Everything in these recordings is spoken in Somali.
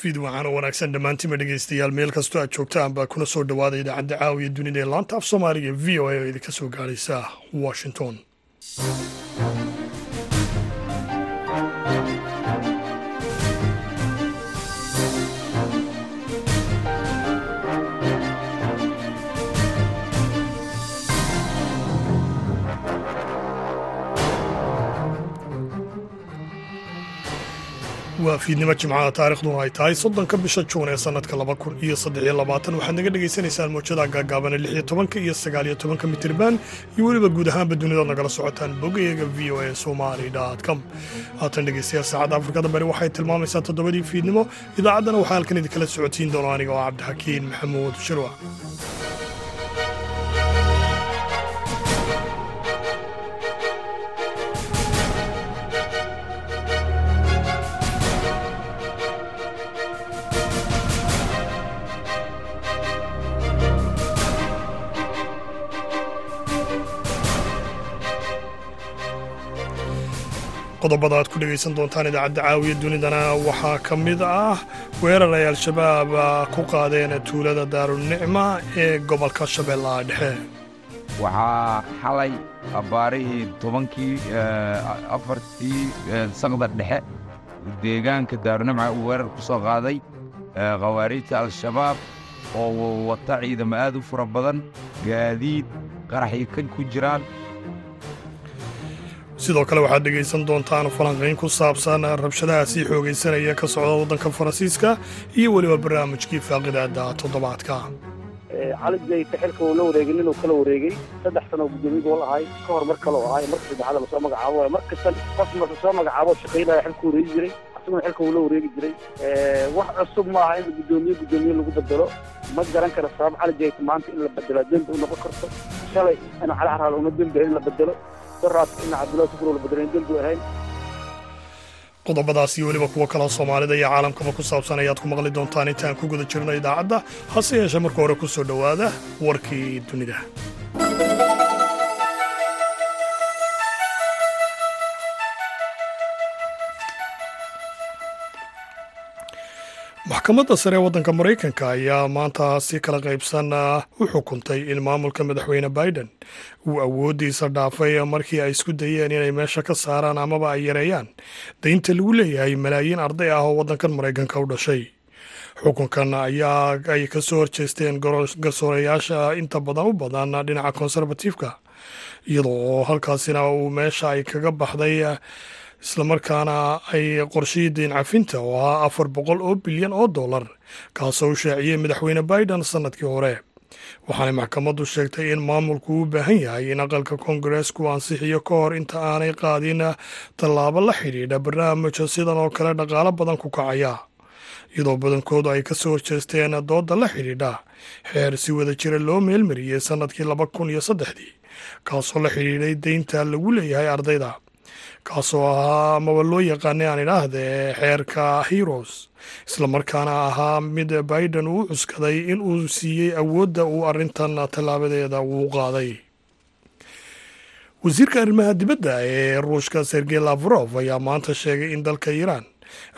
fiid waxaan u wanaagsan dhammaantiinba dhegeystayaal meel kastoo aad joogtaan baa kuna soo dhawaada idaacadda caawiya dunida ee laanta af soomaaliga v o a oo idinka soo gaadhaysa washington waa fiidnimo jimcaha taarikhduna ay tahay soddonka bisha juun ee sannadka laba kun iyo saddexiyo labaatan. Waxaad naga dhagaysanaysaan mawjada gaagaabane lix iyo tobanka iyo sagaal iyo tobanka mitirban iyo weliba guud ahaanba dunidaod nagala socotaan bogayaga v o a somali com. Haatan dhegeystayaal saacadda afrikada bari waxay tilmaamaysaa toddobadii fiidnimo idaacaddana waxaa halkan idinkala socotiin doono aniga oo cabdixakiin maxamuud shirwa qodobada aad ku dhegaysan doontaan idaacadda caawiya dunidana. Waxaa ka mid ah weerar ay al-shabaab ku qaadeen tuulada daarunicma ee gobolka shabeellaha dhexe. Waxaa xalay abbaarihii tobankii afartii saqda dhexe. Deegaanka daarunicma uu weerar ku soo qaaday khawaariijta al-shabaab oo wata ciidamo aad u fara badan gaadiid qaraxii ka ku jiraan sidoo kale waxaad dhegaysan doontaan falanqayn ku saabsan rabshadaha sii xoogaysanaya ka socda waddanka faransiiska iyo weliba barnaamijkii faaqidaada toddobaadka. Cali jayta xilka uu la wareegay ninuu kala wareegay saddex sano gudoomiye gobol ahay ka hor mar kaloo ahay marka saddexaad la soo magacaabo mar kasta qof marka soo magacaabo shaqaynaya xilka wareegi jiray asaguna xilka uu la wareegi jiray. Wax cusub maaha in gudoomiye gudoomiye lagu bedelo ma garan kara sabab cali jayta maanta in la bedelo dembi u noqon karto shalay in cali una dembi in la bedelo qodobadaas iyo weliba kuwo kaloo soomaalida iyo caalamkaba ku saabsan ayaad ku maqli doontaan intaan ku guda jirno idaacadda hase yeeshee marka hore ku soo dhowaada warkii dunida maxkamadda sare ee waddanka maraykanka ayaa maanta si kala qaybsan u xukuntay in maamulka madaxweyne biden uu awooddiisa dhaafay markii ay isku dayeen inay meesha ka saaraan amaba ay yareeyaan. Daynta lagu leeyahay malaayiin arday ah oo waddankan maraykanka u dhashay. Xukunkan ayaa ay ka soo horjeesteen garsoorayaasha inta badan u badan dhinaca konservatiifka iyadoo oo halkaasina uu meesha ay kaga baxday islamarkaana ay qorshihii dayn cafinta oo ahaa afar boqol oo bilyan oo dollar kaasoo u shaaciyey madaxweyne biden sannadkii hore. Waxaanay maxkamaddu sheegtay in maamulku u baahan yahay in aqalka koongareesku ansixiyo ka hor inta aanay qaadin tallaabo la xidhiidha barnaamija sidan oo kale dhaqaalo badan ku kacaya. Iyadoo badankoodu ay ka soo horjeesteen doodda la xidhiidha xeer si wada jira loo meelmariyey sannadkii laba kun iyo saddexdii kaasoo la xidhiidhay deynta lagu leeyahay ardayda kaasoo ahaa amaba loo yaqaanay aan idhaahdee xeerka heroes. Islamarkaana ahaa mid biden uu cuskaday in uu siiyey awoodda uu arrintan tallaabadeeda uu qaaday. Wasiirka arrimaha dibadda ee ruushka sergey lavrov ayaa maanta sheegay in dalka iiraan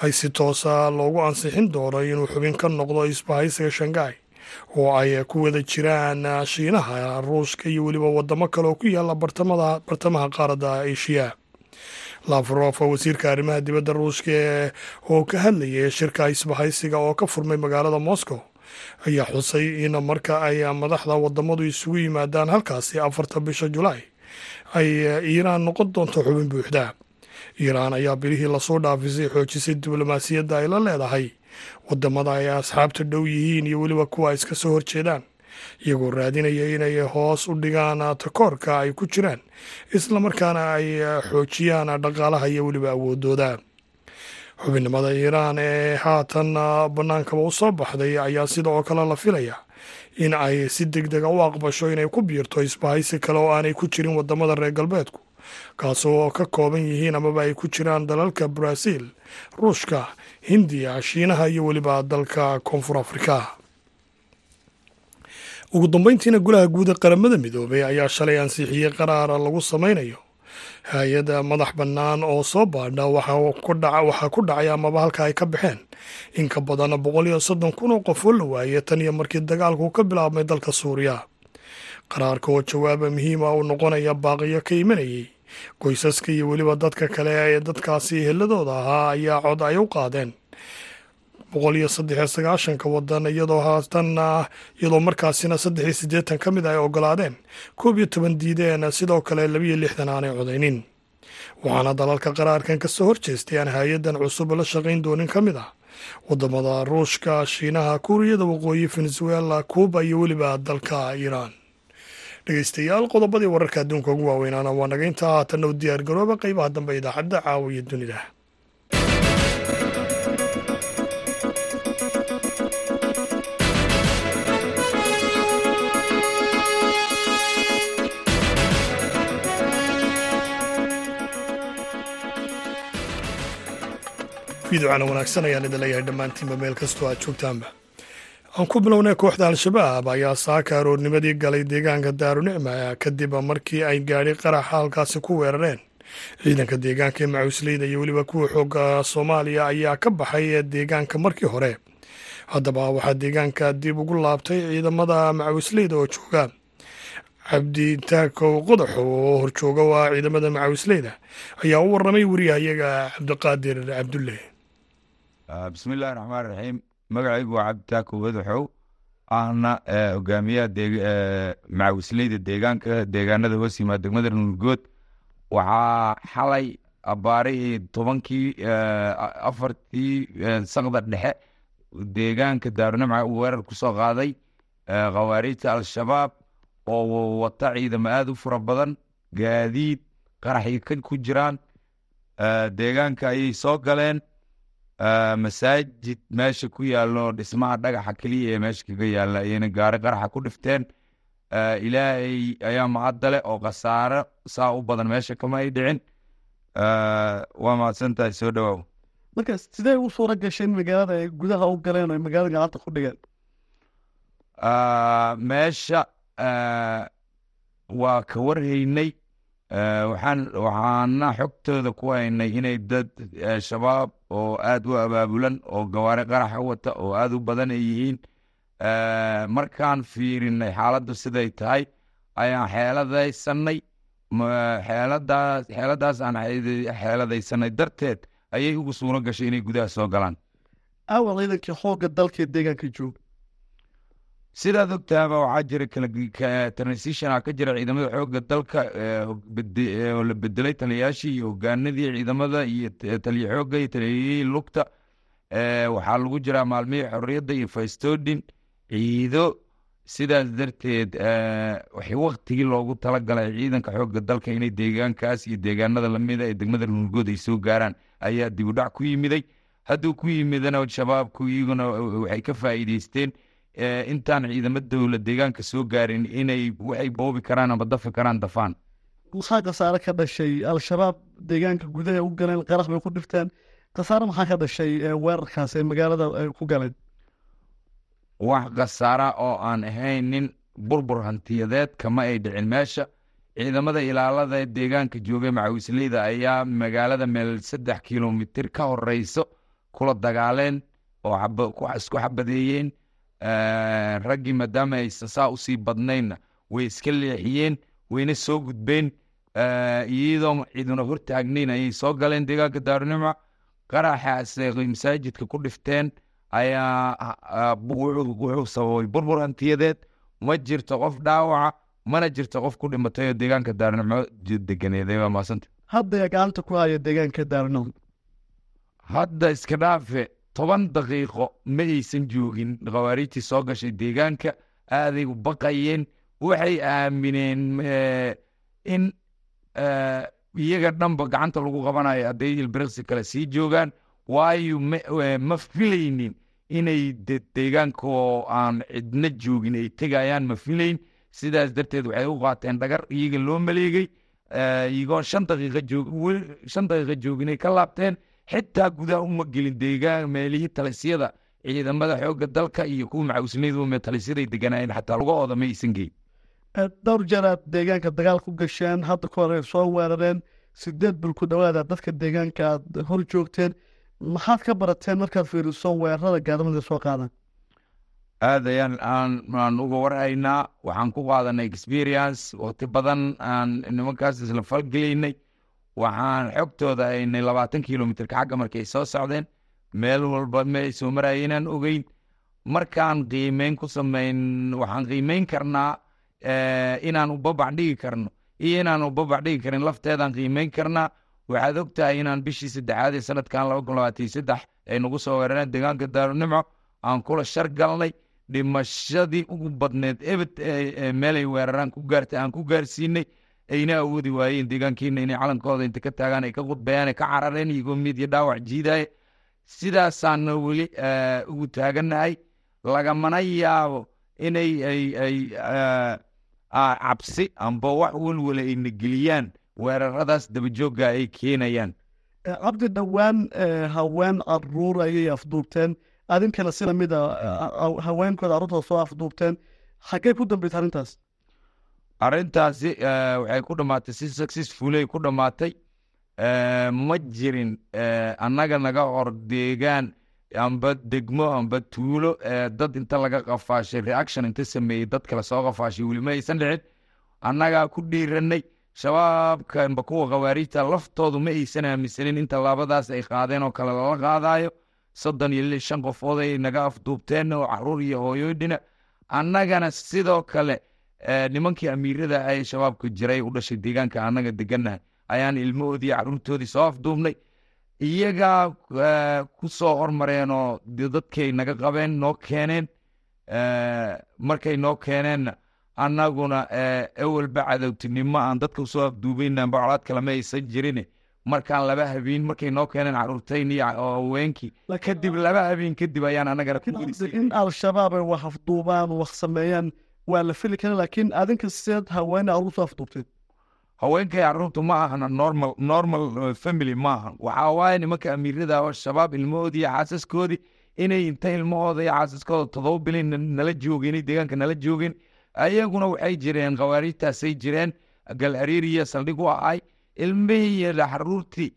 ay si toosa loogu ansixin doono inuu xubin ka noqdo isbahaysiga shangai oo ay ku wada jiraan shiinaha ruushka iyo weliba wadamo kale oo ku yaalla bartamaha qaaradda eshiya lavrov wasiirka arrimaha dibadda ruushka oo ka hadlayay shirka isbahaysiga oo ka furmay magaalada moscow ayaa xusay in marka ay madaxda wadamadu isugu yimaadaan halkaasi afarta bisha julaay ay iiraan noqon doonto xubin buuxda. Iiraan ayaa bilihii la soo dhaafisay xoojisay diblomaasiyadda ay la leedahay. Wadamada ay asxaabta dhow yihiin iyo weliba kuwa iska soo horjeedaan iyagoo raadinaya inay hoos u dhigaan takoorka ay ku jiraan islamarkaana ay xoojiyaan dhaqaalaha iyo weliba awoodooda xubinnimada iiraan ee haatan bannaankaba u soo baxday ayaa sida oo kale la filaya in ay si deg dega u aqbasho inay ku biirto isbahaysi kale oo aanay ku jirin waddamada reer galbeedku kaasoo ka kooban yihiin amaba ay ku jiraan dalalka baraaziil ruushka hindiya shiinaha iyo weliba dalka koonfur afrika ugu dambeyntiina golaha guud ee qaramada midoobay ayaa shalay ansixiyey qaraar lagu samaynayo. Hay'ada madax bannaan oo soo baadha waxaa ku dhacay amaba halka ay ka baxeen. In ka badan boqol iyo soddon kun oo qof oo la waayay tan iyo markii dagaalku ka bilaabmay dalka suuriya. Qaraarka oo jawaaba muhiima uu noqonaya baaqiyo ka imanayay. Qoysaska iyo weliba dadka kale ee dadkaasi heladooda ahaa ayaa cod ay u qaadeen boqol iyo sagaashanka wadan iyadoo haatanna iyadoo markaasina saddex iyo siddeetan ka mid ay ogolaadeen koob iyo toban diideen sidoo kale labiyo lixdan aanay codaynin. Waxaana dalalka qaraarkan ka soo horjeestay aan hay'adan cusub la shaqayn doonin ka mid ah waddamada ruushka shiinaha kuuriyada waqooyi venezuela kuuba iyo weliba dalka iiraan. Dhegeystayaal qodobadii wararka adduunka ugu waaweynaana waa naga intaa haatanna u diyaar garooba qeybaha dambe idaacadda caawiya dunida fiidocana wanaagsan ayaan idin leeyahay dhammaantiinba meel kastoo aad joogtaanba. Aan ku bilownay kooxda al-shabaab ayaa saaka aroornimadii galay deegaanka daarunicma kadib markii ay gaadhi qaraxa halkaasi ku weerareen. Ciidanka deegaanka ee macuusleyda iyo weliba kuwa xooga soomaaliya ayaa ka baxay ee deegaanka markii hore. Haddaba waxaa deegaanka dib ugu laabtay ciidamada macawisleyda oo jooga cabdi taakow qodaxo oo horjooga u ah ciidamada macawisleyda ayaa u waramay wariyahayaga cabdiqaadir cabdulle bismillahi raxmaan raxiim magacaygu waa cabditaako wadaxow ahna hogaamiyaha macawisleyda deegaanka deegaanada hoos yimaada degmada nurgood waxaa xalay abaarihii tobankii afartii saqda dhexe. Deegaanka daarunimca uu weerar ku soo qaaday khawaariijta al-shabaab oo wata ciidamo aada u fara badan gaadiid qaraxii ka ku jiraan. Deegaanka ayay soo galeen masaajid meesha ku yaallo dhismaha dhagaxa keliya ee meesha kaga yaalla ayayna gaari qaraxa ku dhifteen. Ilaahay ayaa macadale oo khasaaro saa u badan meesha kama ay dhicin. Waa mahadsantahay soo dhawaaw marka sidee u suura gashay in magaalada ay gudaha u galeen oo magaalada gacanta ku dhigeen? Meesha waa ka warhaynay waxaana xogtooda ku haynay inay dad shabaab oo aada u abaabulan oo gawaari qaraxa wata oo aada u badan ay yihiin. Markaan fiirinay xaaladdu siday tahay ayaan xeeladaysanay xeeladaas xeeladaas aan xeeladaysanay darteed ayay ugu suuro gashay inay gudaha soo galaan. Aawa ciidankii xoogga dalka deegaanka jooga sidaad ogtaaba waxaa jira transition ka jira ciidamada xoogga dalka oo la bedelay taliyayaashii iyo hogaanadii ciidamada iyo taliya xoogga iyo taliyayihii lugta. Waxaa lagu jiraa maalmihii xorriyadda iyo faystodin ciido. Sidaas darteed waktigii loogu talagalay ciidanka xoogga dalka inay deegaankaas iyo deegaanada lamida ee degmada nurgood ay soo gaaraan. Ayaa dibudhac ku yimiday. Hadduu ku yimidana shabaabku iyaguna waxay ka faa'iideysteen intaan ciidamo dowla deegaanka soo gaarin inay waxay boobi karaan ama dafi karaan dafaan. Maxaa khasaare ka dhashay al-shabaab deegaanka gudaha u galeen qarax bay ku dhifteen khasaare maxaa ka dhashay weerarkaas ee magaalada ay ku galeen wax khasaara oo aan ahayn nin burbur hantiyadeed kama ay dhicin. Meesha ciidamada ilaalada ee deegaanka joogay macawisleyda ayaa magaalada meel saddex kilomitir ka horeyso kula dagaaleen oo isku xabadeeyeen raggii maadaama aysan saa u sii badnaynna way iska leexiyeen wayna soo gudbeen. Iyadoo ciduna hortaagnayn ayay soo galeen deegaanka daarunimca qaraxaasay masaajidka ku dhifteen ayaa wuxuu sababay burbur hantiyadeed ma jirto qof dhaawaca mana jirto qof ku dhimatay oo deegaanka daarunimco deganeeday maasanta. Hadda gacanta ku haya deegaanka daarunimco hadda iska dhaafe toban daqiiqo ma aysan joogin khawaariijtii soo gashay deegaanka aaday u baqayeen waxay aamineen in iyaga dhanba gacanta lagu qabanayo hadday ilbiriqsi kale sii joogaan. Waayo ma filaynin inay deegaanka oo aan cidna joogin ay tegayaan ma filayn sidaas darteed waxay u qaateen dhagar iyaga loo maleegay. Iyagoo shan daqiiqa jooginay ka laabteen xitaa gudaha uma gelin deegaan meelihii talisyada ciidamada xoogga dalka iyo kuwa macawisleydu me talisyaday deganaayeen xataa lugahooda ma aysan geyn. Dhowr jeer aad deegaanka dagaal ku gasheen hadda ka hore soo weerareen sideed bil ku dhowaada dadka deegaanka aad hor joogteen. Maxaad ka barateen markaad fiiriso weerarada gaadamada soo qaadaan? Aad ayaan aan aan uga warhaynaa waxaan ku qaadanay experience waqti badan aan nimankaas isla falgelaynay waxaan xogtooda aynay labaatan kilomitrka xagga markay soo socdeen meel walba ay soo marayeen aan ogeyn. Markaan qiimeyn ku sameyn waxaan qiimeyn karnaa inaan ubabac dhigi karno. Iyo inaan ubabac dhigi karin lafteedaan qiimeyn karnaa. Waxaad og tahay inaan bishii saddexaad ee sanadkan laba kun labaatan saddex ay nagu soo weerareen deegaanka daarunimco aan kula shar galnay dhimashadii ugu badneed ebed meelay weeraraan ku gaartay aan ku gaarsiinay ayna awoodi waayeen deegaankiina inay calankooda inta ka taagaan ay ka qudbeeyaan ka carareen iyagoo mid iyo dhaawac jiidaya sidaasaana weli ugu taagannahay lagamana yaabo inay ay ay cabsi amba wax welwala ayna geliyaan weeraradaas dabajoogga ay keenayaan. Cabdi dhowaan haween carruur ayay afduubteen. Adinkana si la mid a haweenkooda carruurtooda soo afduubteen. Xaggee ku dambeysay arrintaas arrintaasi waxay ku dhammaatay si successfulay ku dhammaatay ma jirin annaga naga hor deegaan amba degmo amba tuulo dad inta laga qafaashay reaction inta sameeyey dad kale soo qafaashay weli ma aysan dhicin. Annagaa ku dhiiranay shabaabka amba kuwa khawaariijta laftoodu ma aysan aaminsanin in tallaabadaas ay qaadeen oo kale lala qaadayo soddon iyo shan qofood ay naga afduubteen oo carruur iyo hooyooydhina annagana sidoo kale nimankii amiirada ay shabaabka jiray u dhashay deegaanka annaga degannahay ayaan ilmahoodii caruurtoodii soo afduubnay iyagaa ku soo hormareen oo dadkay naga qabeen noo keeneen markay noo keeneenna annaguna ewelba cadowtinimo aan dadka u soo afduubayna bacolaad kalema aysan jirin. Markaan laba habeen markay noo keeneen caruurtayn iyo haweenkii. Kadib laba habeen kadib ayaan annagana in al-shabaab ay wax afduubaan wax sameeyaan waa la fili kara laakiin adinka sideed haweene carruur soo afduubteen haweenkay caruurtu ma ahan normal normal family ma ahan waxaa waaye nimanka amiirada oo shabaab ilmahoodii iyo xaasaskoodii inay inta ilmahooda iyo xaasaskooda todoba bilin nala joogeen deegaanka nala joogeen ayaguna waxay jireen khawaariijtaasay jireen gal ariiriya saldhig u ahay ilmihii iyo caruurtii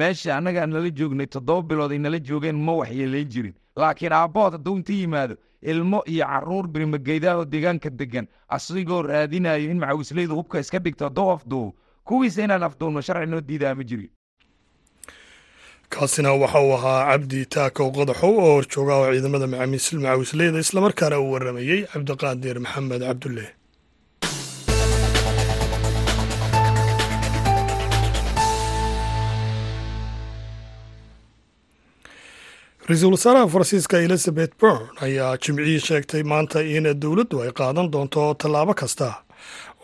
meesha annaga nala joognay toddoba bilood ay nala joogeen ma waxyeelayn jirin laakiin aabbood hadduu inta yimaado ilmo iyo carruur birimageydaho deegaanka degan asigoo raadinayo in macawislaydu hubka iska dhigto hadduu afduubo kuwiisa inaan afduubno sharci noo diidaa ma jirin kaasina waxa uu ahaa cabdi taakow qodaxow oo horjooga oo ciidamada macawisleyda islamarkaana uu waramayey cabdiqaadir maxamed cabdulle ra'iisul wasaaraha faransiiska elizabeth bourn ayaa jimcihii sheegtay maanta in dowladdu ay qaadan doonto tallaabo kasta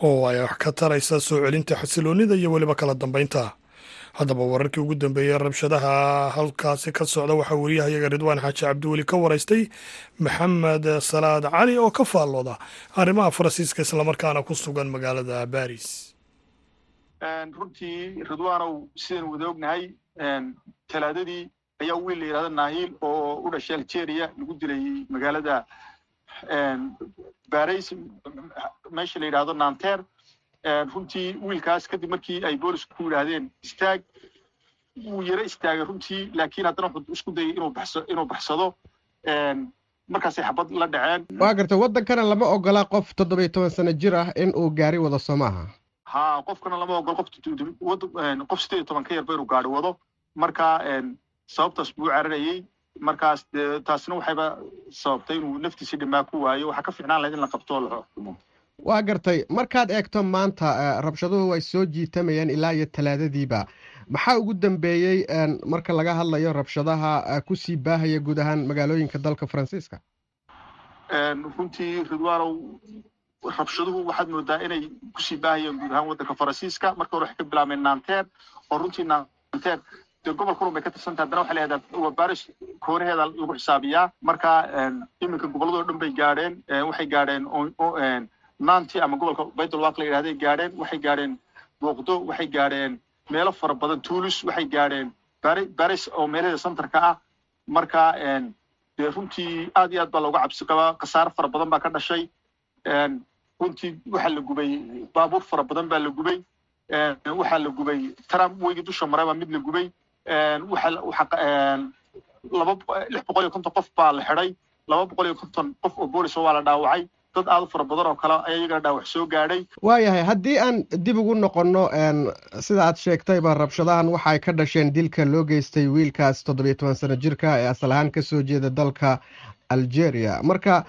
oo ay wax ka taraysa soo celinta xasiloonnida iyo weliba kala dambeynta haddaba wararkii ugu dambeeyey rabshadaha halkaasi ka socda waxaa wariyahayaga ridwaan xaaji cabdiweli ka waraystay maxamed salaad cali oo ka faallooda arrimaha faransiiska islamarkaana ku sugan magaalada baris runtii ridwaanow sidaynu wada ognahay talaadadii ayaa wiil la yidhahda nahiil oo u dhashay algeria lagu dilay magaalada baris meesha la yidhahdo nanter runtii wiilkaas kadib markii ay boolisku ku yidhaahdeen istaag wuu yaro istaagay runtii laakiin haddana wuxuu isku dayay inuu baxso inuu baxsado. Markaasay xabad la dhaceen. Waa gartay waddankana lama ogola qof toddobiyo toban sano jir ah in uu gaari wado soo maaha ha qofkana lama ogolo qof qof sideed iyo toban ka yarba inuu gaari wado. Marka sababtaas buu cararayey markaas dee taasina waxayba sababtay inuu naftiisii dhimaa ku waayo waxaa ka fiicnaan lahayd in la qabto oo la xukumo waa gartay markaad eegto maanta rabshaduhu way soo jiitamayeen ilaa iyo talaadadiiba. Maxaa ugu dambeeyey marka laga hadlayo rabshadaha ku sii baahaya guud ahaan magaalooyinka dalka faransiiska? Runtii ridwaanow rabshaduhu waxaad moodaa inay ku sii baahayeen guud ahaan waddanka faransiiska. Marka hore waxay ka bilaabeen nanter oo runtii nanter dee gobolka run bay ka tirsantaha haddana waxay leedahay waa baris koonaheeda lagu xisaabiyaa. Marka iminka gobolladoo dhan bay gaadheen waxay gaadheen nanti ama gobolka baydulwaq la yidhahday gaadheen waxay gaadheen booqdo waxay gaadheen meelo fara badan tuulis waxay gaadheen baris oo meelaheeda centerka ah. Marka dee runtii aad iyo aad baa looga cabsi qabaa khasaare fara badan baa ka dhashay. Runtii waxaa la gubay baabuur fara badan baa la gubay. Waxaa la gubay trump weygii dusha maray baa mid la gubay lix boqol iyo konton qof baa la xidhay laba boqol iyo konton qof oo boolis waa la dhaawacay. Dad aad u fara badan oo kale ayaa iyagana dhaawac soo gaadhay waayahay haddii aan dib ugu noqonno sida aad sheegtayba rabshadahan waxay ka dhasheen dilka loo geystay wiilkaas toddobiyo toban sano jirka ee asal ahaan ka soo jeeda dalka algeria. Marka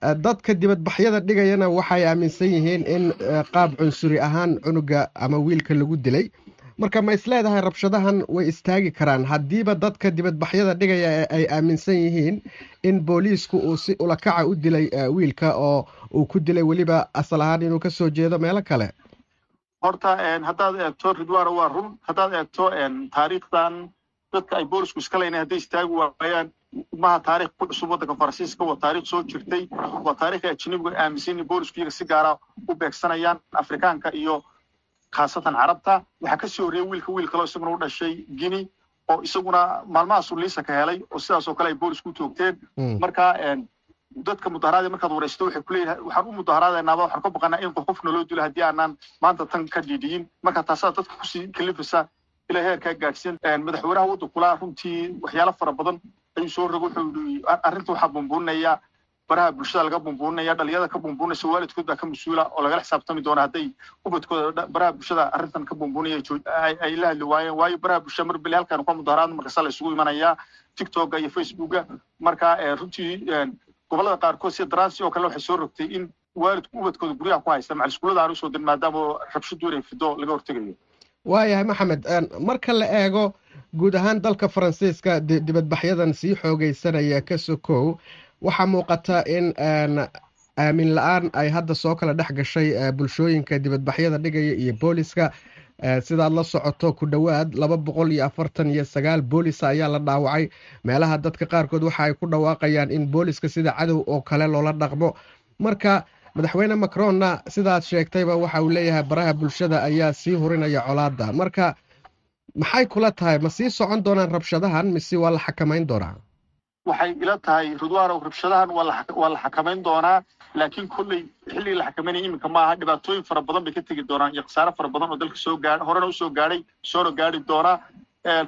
dadka dibadbaxyada dhigayana waxay aaminsan yihiin in qaab cunsuri ahaan cunuga ama wiilka lagu dilay marka ma is leedahay rabshadahan way istaagi karaan. Haddiiba dadka dibadbaxyada dhigaya ee ay aaminsan yihiin in booliisku uu si ulakaca u dilay wiilka oo uu ku dilay weliba asal ahaan inuu ka soo jeedo meelo kale. Horta haddaad eegto ridwana waa run. Haddaad eegto taariikhdan dadka ay boolisku iska leynay hadday istaagi waayaan maha taarikh ku cusub waddanka faransiiska waa taarikh soo jirtay. Waa ajnabigu ay aaminsan in boolisku iyaga si gaara u beegsanayaan afrikaanka iyo khaasatan carabta waxaa ka sii horreeyay wiilka wiil kaleo isaguna u dhashay guinea oo isaguna maalmahaasu liisa ka helay oo sidaas oo kale ay boolisku toogteen marka dadka mudaharaada markaad waraysto waxay kuleeyahay waxaan u mudaharaadenaaba waxaan ka baqanaa in qof qofna loo dilo haddii aanaan maanta tan ka dhiidhiyin marka taasaa dadka ku sii kalifaysa ilaa heerkaa gaadhsiin madaxweynaha waddankula runtii waxyaalo fara badan ayuu soo rogo wuxuu yii arrinta waxaa bumbuuninaya baraha bulshada laga bumbuuninaya dhalinyada ka bumbuunaysa waalidkood baa ka mas'uula oo lagala xisaabtami doona hadday ubadkooda baraha bulshada arrintan ka bumbuunaya ay la hadli waayeen. Waayo baraha bulshada mar beli halkaan ka mudaharaad markasta la isugu imanayaa tiktoka iyo facebooka. Marka runtii gobollada qaarkood sida dransi oo kale waxay soo rogtay in waalidku ubadkooda guryaha ku haysta macal iskuullada aan u soo dirin maadaama rabshadu inay fido laga hortegayo waayahay maxamed marka la eego guud ahaan dalka faransiiska dibadbaxyadan sii xoogeysanaya ka sokow waxaa muuqata in aamin la'aan ay hadda soo kala dhex gashay bulshooyinka dibadbaxyada dhigaya iyo booliska. Sidaad la socoto ku dhowaad laba boqol iyo afartan iyo sagaal boolisa ayaa la dhaawacay. Meelaha dadka qaarkood waxa ay ku dhawaaqayaan in booliska sida cadow oo kale loola dhaqmo. Marka madaxweyne macronna sidaad sheegtayba waxa uu leeyahay baraha bulshada ayaa sii hurinaya colaada marka maxay kula tahay? Ma sii socon doonaan rabshadahan? Mise waa la xakamayn doonaa waxay ila tahay ridwaanow rabshadahan waa la xakamayn doonaa. Laakiin kolley xilligii la xakameynaya iminka ma aha dhibaatooyin fara badan bay ka tegi doonaan iyo khasaare fara badan oo dalka soo gaa horena u soo gaadhay soona gaari doonaa.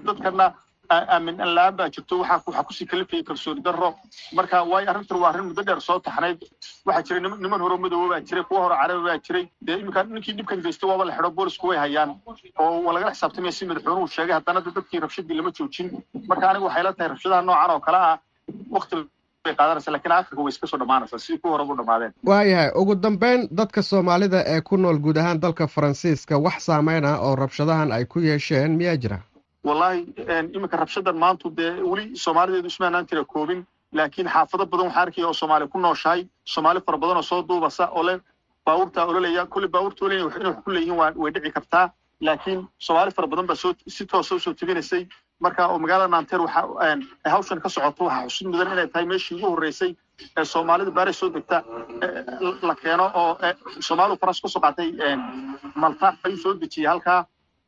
Dadkana aamin la'aan baa jirto waxaa waxaa ku sii kalifaya kalsooni darro. Marka waayo arrintan waa arrin muddo dheer soo taxnayd. Waxaa jiray niman hore madoobo baa jiray kuwa hore carabi baa jiray. Dee iminka ninkii dhibkan geystay waaba la xidho boolisku way hayaan. Oo waa lagala xisaabtamaya si madaxweynuhu sheegay haddana dadkii rabshadii lama joojin. Marka aniga waxay la tahay rabshadaha noocan oo kale ah wakti bay qaadanaysa lakiin aakhirka way iska soo dhammaanaysaa sidii kuwa horeba u dhammaadeen waayahay ugu dambeyn dadka soomaalida ee ku nool guud ahaan dalka faransiiska wax saameyn ah oo rabshadahan ay ku yeesheen miyaa jira? Wallahi iminka rabshadan maantu dee weli soomaalideedu ismaanaan tira koobin. Laakiin xaafado badan waxaa arkaya oo soomaali ku nooshahay. Soomaali fara badan oo soo duubasa oo le baabuurtaa ololaya. Kulli baabuurta ololaya inay wax ku leeyihiin waa way dhici kartaa. Laakiin soomaali fara badan baa soo si toosa u soo tebinaysay marka oo magaalada ay hawshan ka socoto waxaa xusid mudan inay tahay meeshii ugu horreysay ee soomaalida baaray soo degta la keeno oo soomaalidu faras ka soo qaatay malta ayuu soo dejiyey halkaa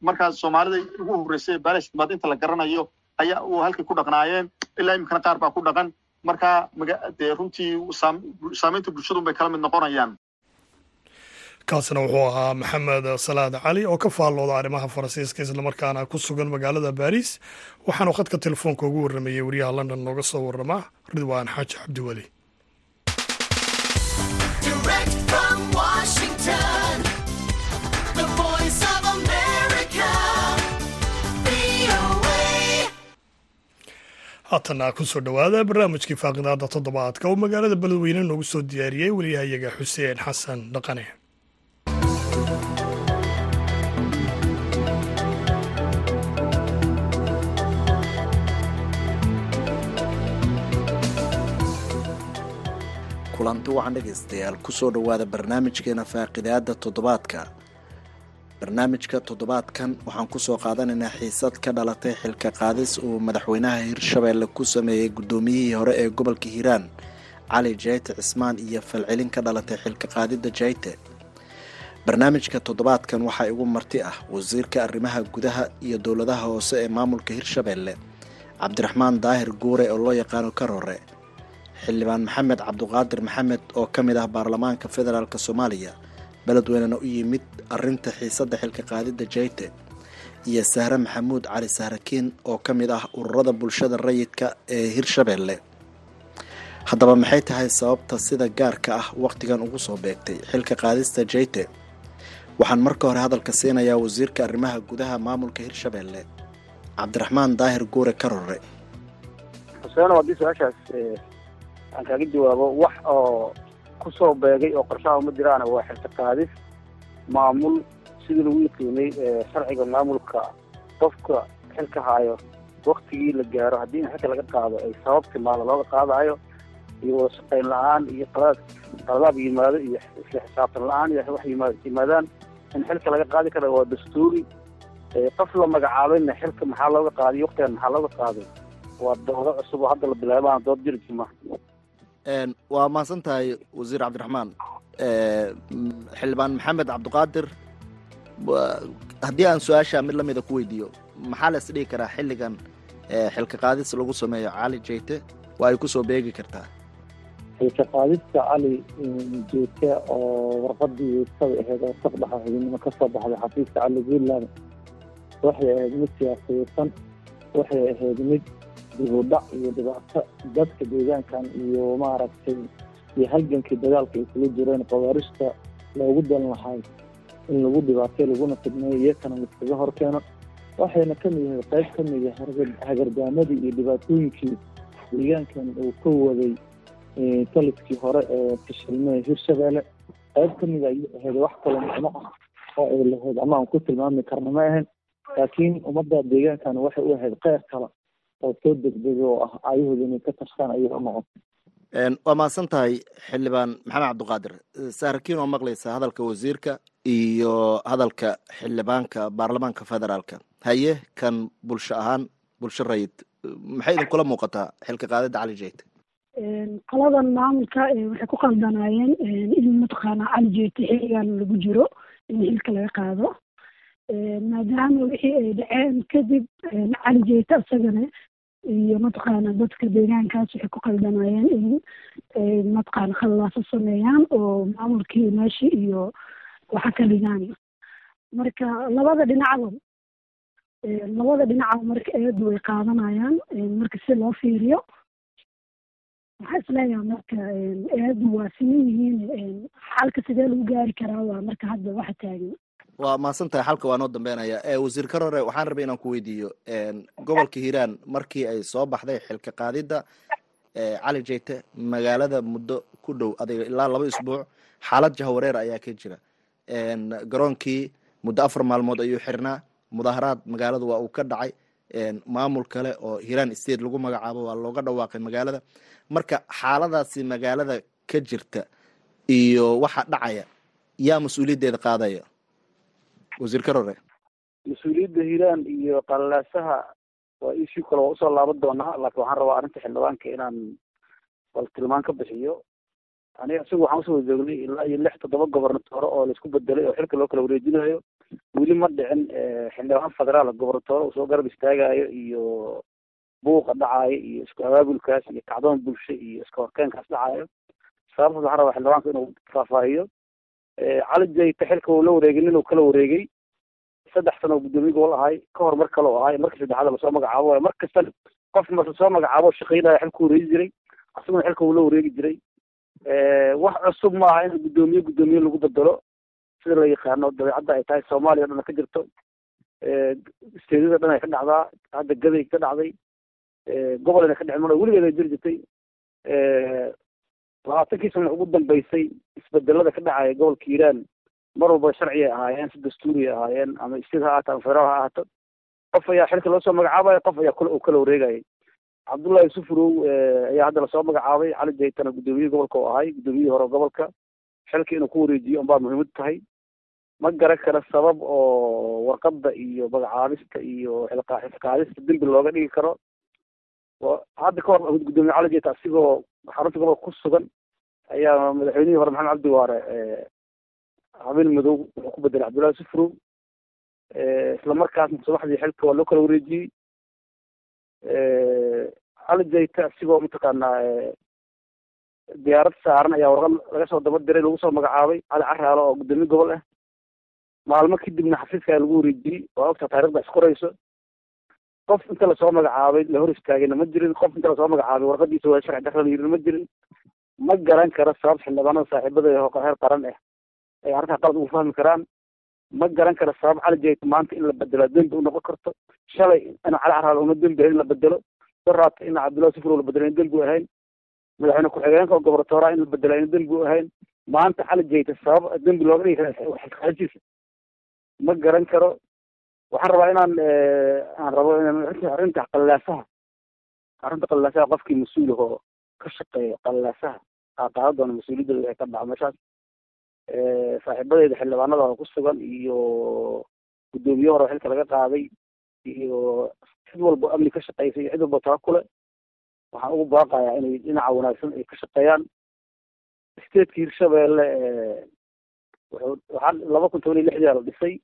markaas soomaalida ugu horreysay ee baaray baad inta la garanayo ayaa uu halkay ku dhaqnaayeen ilaa iminkana qaar baa ku dhaqan. Marka dee runtii saamaynta bulshadun bay kala mid noqonayaan kaasina wuxuu ahaa maxamed salaad cali oo ka faallooda arrimaha faransiiska islamarkaana ku sugan magaalada baariis waxaanu khadka telefoonka ugu warramayey wariyaha london nooga soo warrama ridwaan xaaji cabdiweli haatana ku soo dhowaada barnaamijkii faaqidaada toddobaadka oo magaalada beledweyne noogu soo diyaariyey wariyahayaga xuseen xasan dhaqane kulanti wacan dhegaystayaal ku soo dhowaada barnaamijkeena faaqidaada toddobaadka. Barnaamijka toddobaadkan waxaan ku soo qaadanaynaa xiisad ka dhalatay xilka qaadis uu madaxweynaha hirshabeelle ku sameeyey guddoomiyihii hore ee gobolka hiiraan. Cali jayte cismaan iyo falcelin ka dhalatay xilka qaadidda jayte barnaamijka toddobaadkan waxaa igu marti ah wasiirka arrimaha gudaha iyo dowladaha hoose ee maamulka hirshabeelle cabdiraxmaan daahir guure oo loo yaqaano karore xildhibaan maxamed cabduqaadir maxamed oo ka mid ah baarlamaanka federaalk soomaaliya beledweynena u yimid arinta xiisadda xilka qaadidda jayte iyo sahre maxamuud cali sahrakiin oo ka mid ah ururada bulshada rayidka ee hirshabeelle haddaba maxay tahay sababta sida gaarka ah wakhtigan ugu soo beegtay xilka qaadista jayte waxaan marka hore hadalka siinayaa wasiirka arrimaha gudaha maamulka hirshabeelle cabdiraxmaan daahir guure karore xuseen haddii su'aashaas aan kaaga jawaabo wax oo ku soo beegay oo qorshaha ma jiraan waa xilka qaadis. Maamul sidii lagu yaqiinay sharciga maamulka qofka xilka haayo waktigii la gaaro haddii in xilka laga qaado ay sabab timaado looga qaadayo iyo wada shaqayn la'aan iyo qalad qaladaab yimaado iyo isla xisaabtan la'aan iyo wax yimaad yimaadaan in xilka laga qaadi kara waa dastuuri qof la magacaabayna xilka maxaa looga qaadiy waktigan maxaa looga qaaday waa doodo cusub hadda la bilaabaan dood jiri jima waa mahadsan tahay wasiir cabdiraxmaan. Xildhibaan maxamed cabdiqaadir haddii aan su'aasha mid lamida ku weydiiyo maxaa la isdhigi karaa xilligan xilka qaadis lagu sameeyo cali jeyte waa ay ku soo beegi kartaa qaadista cali jeyte oo warqadii sada ahayd oo saqdaxa xubinimo ka soo baxday xafiiska cali puntland waxay ahayd mid siyaasiyeysan waxay ahayd mid dibudhac iyo dhibaato. Dadka deegaankan iyo maaragtay iyo halgankii dagaalka ay kula jireen qawaarista loogu dan lahay in lagu dhibaatay laguna fidneeyo iyakana liskaga hor keeno. Waxayna ka mid yahay qayb ka mid ah hagardaamadii iyo dhibaatooyinkii deegaankan uu ka waday taliskii hore ee fashilmee hirshabeelle qayb ka mid ayay ahayd wax kale micno ah oo ay lahayd ama aan ku tilmaami karna ma ahayn. Laakiin ummadda deegaankan waxay u ahayd qeyr kale oo soo degdega oo ah aayahooda inay ka tashtaan ayay u waa mahadsan tahay xildhibaan maxamed cabdiqaadir saarkiin oo maqlaysa hadalka wasiirka iyo hadalka xildhibaanka baarlamaanka federaalka. Haye kan bulsho ahaan bulsho rayid maxay idinkula muuqataa xilka qaadida cali jeyte qoladan maamulka waxay ku qaldanaayeen in mataqaana cali xiligan lagu jiro in xilka laga qaado. Maadaama wixii ay dhaceen kadib cali jeyte isagana iyo mataqaana dadka deegaankaas waxay ku qaldanayeen in mataqaana khallaaso sameeyaan oo maamulkii meeshii iyo waxa ka dhigaan marka labada dhinacba labada dhinacba marka eedu way qaadanayaan marka si loo fiiriyo waxaa is leeyahay marka eedu waa siman yihiin xalka sidee lagu gaari karaa waa marka hadda waxa taagan. Waa mahadsan xalka waa noo dambeynaya. Wasiir karore waxaan rabay inaan ku weydiiyo gobolka hiiraan markii ay soo baxday xilka qaadidda cali jeyte magaalada muddo ku dhow adiga ilaa laba isbuuc xaalad jahawareer ayaa ka jira. Garoonkii muddo afar maalmood ayuu xirnaa mudaharaad magaalada waa uu ka dhacay. Maamul kale oo hiiraan state lagu magacaabo waa looga dhawaaqay magaalada marka xaaladaasi magaalada ka jirta iyo waxa dhacaya yaa mas'uuliyaddeeda qaadaya? Wasiir karore mas'uuliyadda hiiraan iyo qalalaasaha waa ishii kale waa u soo laaban doonaa laakiin waxaan rabaa arrinta xildhibaanka inaan bal tilmaan ka bixiyo. Aniga isagu waxaan u soo joognay ilaa iyo lix toddoba gobernatoore oo la isku bedelay oo xilka loo kala wareejinayo weli ma dhicin xildhibaan federaal gobernatoore uu soo garab istaagayo iyo buuqa dhacayo iyo isku abaabulkaas iyo kacdoon bulsho iyo iska horkeenkaas dhacayo sababtaas waxaan rabaa xildhibaanka inuu faahfaahiyo cali jayte xilka uu la wareegay nin uu kala wareegay. Saddex sano oo guddoomiye gobol ahay ka hor mar kale oo ahay markii saddexaad la soo magacaabo waayo. Mar kasta qof marka soo magacaabo shaqaynaya xilka wareegi jiray asaguna xilka uu la wareegi jiray. Wax cusub ma aha in guddoomiye guddoomiye lagu bedelo sida la yaqaano dabeecadda ay tahay soomaaliya o dhan ka jirto. Steedyada dhan ay ka dhacdaa hadda gaday ka dhacday gobol ina ka dhicin mar weligeed ay jiri jirtay labaatankii sana ugu dambeysay isbedelada ka dhacaya gobolka hiiraan mar walba sharci ay ahaayeen si dastuuri ay ahaayeen ama state ha ahaato ama federaal ha ahaato qof ayaa xilka loo soo magacaabaya qof ayaa kula uu kala wareegayay. Cabdullahi yusuf ayaa hadda la soo magacaabay cali jaytana guddoomiyihii gobolka oo ahay guddoomiyihii hore gobolka xilka inuu ku wareejiyo unbaa muhiimad tahay. Ma garan kara sabab oo warqadda iyo magacaabista iyo xilqa xilqaadista dembi looga dhigi karo hadda ka hor guddoomiye cali jayta asigoo xarunta gobolka ku sugan ayaa madaxweynihii hore maxamed cabdi waare habeen madow wuxuu ku bedelay cabdullahi yusuf row isla markaasna subaxdii xilka waa loo kala wareejiyey. Cali jayta asigoo mataqaanaa diyaarad saaran ayaa warqad laga soo daba diray lagu soo magacaabay cali caraalo oo gudoomiye gobol ah. Maalmo kadibna xafiiska lagu wareejiyey waa ogta taarikhda isqorayso qof inta la soo magacaabay la hor istaagayna ma jirin. Qof inta la soo magacaabay warqadiisa waa sharci darra la yirina ma jirin. Ma garan karo sabab xildhibaanada saaxiibada ee heer qaran ah ay arrintaa qalad ugu fahmi karaan. Ma garan karo sabab cali jeyt maanta in la bedelo dembi u noqon karto. Shalay in cali caraal uma dembi ahayn in la bedelo daraata in cabdullahi sufur la bedelo in dembi ahayn. Madaxweyne ku-xigeenka oo gobortooraa in la bedelo in dembi u ahayn. Maanta cali jeyta sabab dembi looga dhigi kara xilqaadiisa ma garan karo waxaan rabaa inaan aan rabo arrinta qalaasaha arrinta qalaasaha qofkii mas'uulka oo ka shaqeeya qalaasaha aa qaadan doona mas'uuliyadda waxay ka dhaca meeshaas saaxiibadeeda xildhibaanada oo ku sugan iyo guddoomiye hore xilka laga qaaday iyo cid walba amni ka shaqeysa iyo cid walba taba kule waxaan ugu baaqayaa inay dhinaca wanaagsan ay ka shaqeeyaan. Stateka hirshabeelle wuxuu waxaa laba kun toban iyo lixdii la dhisay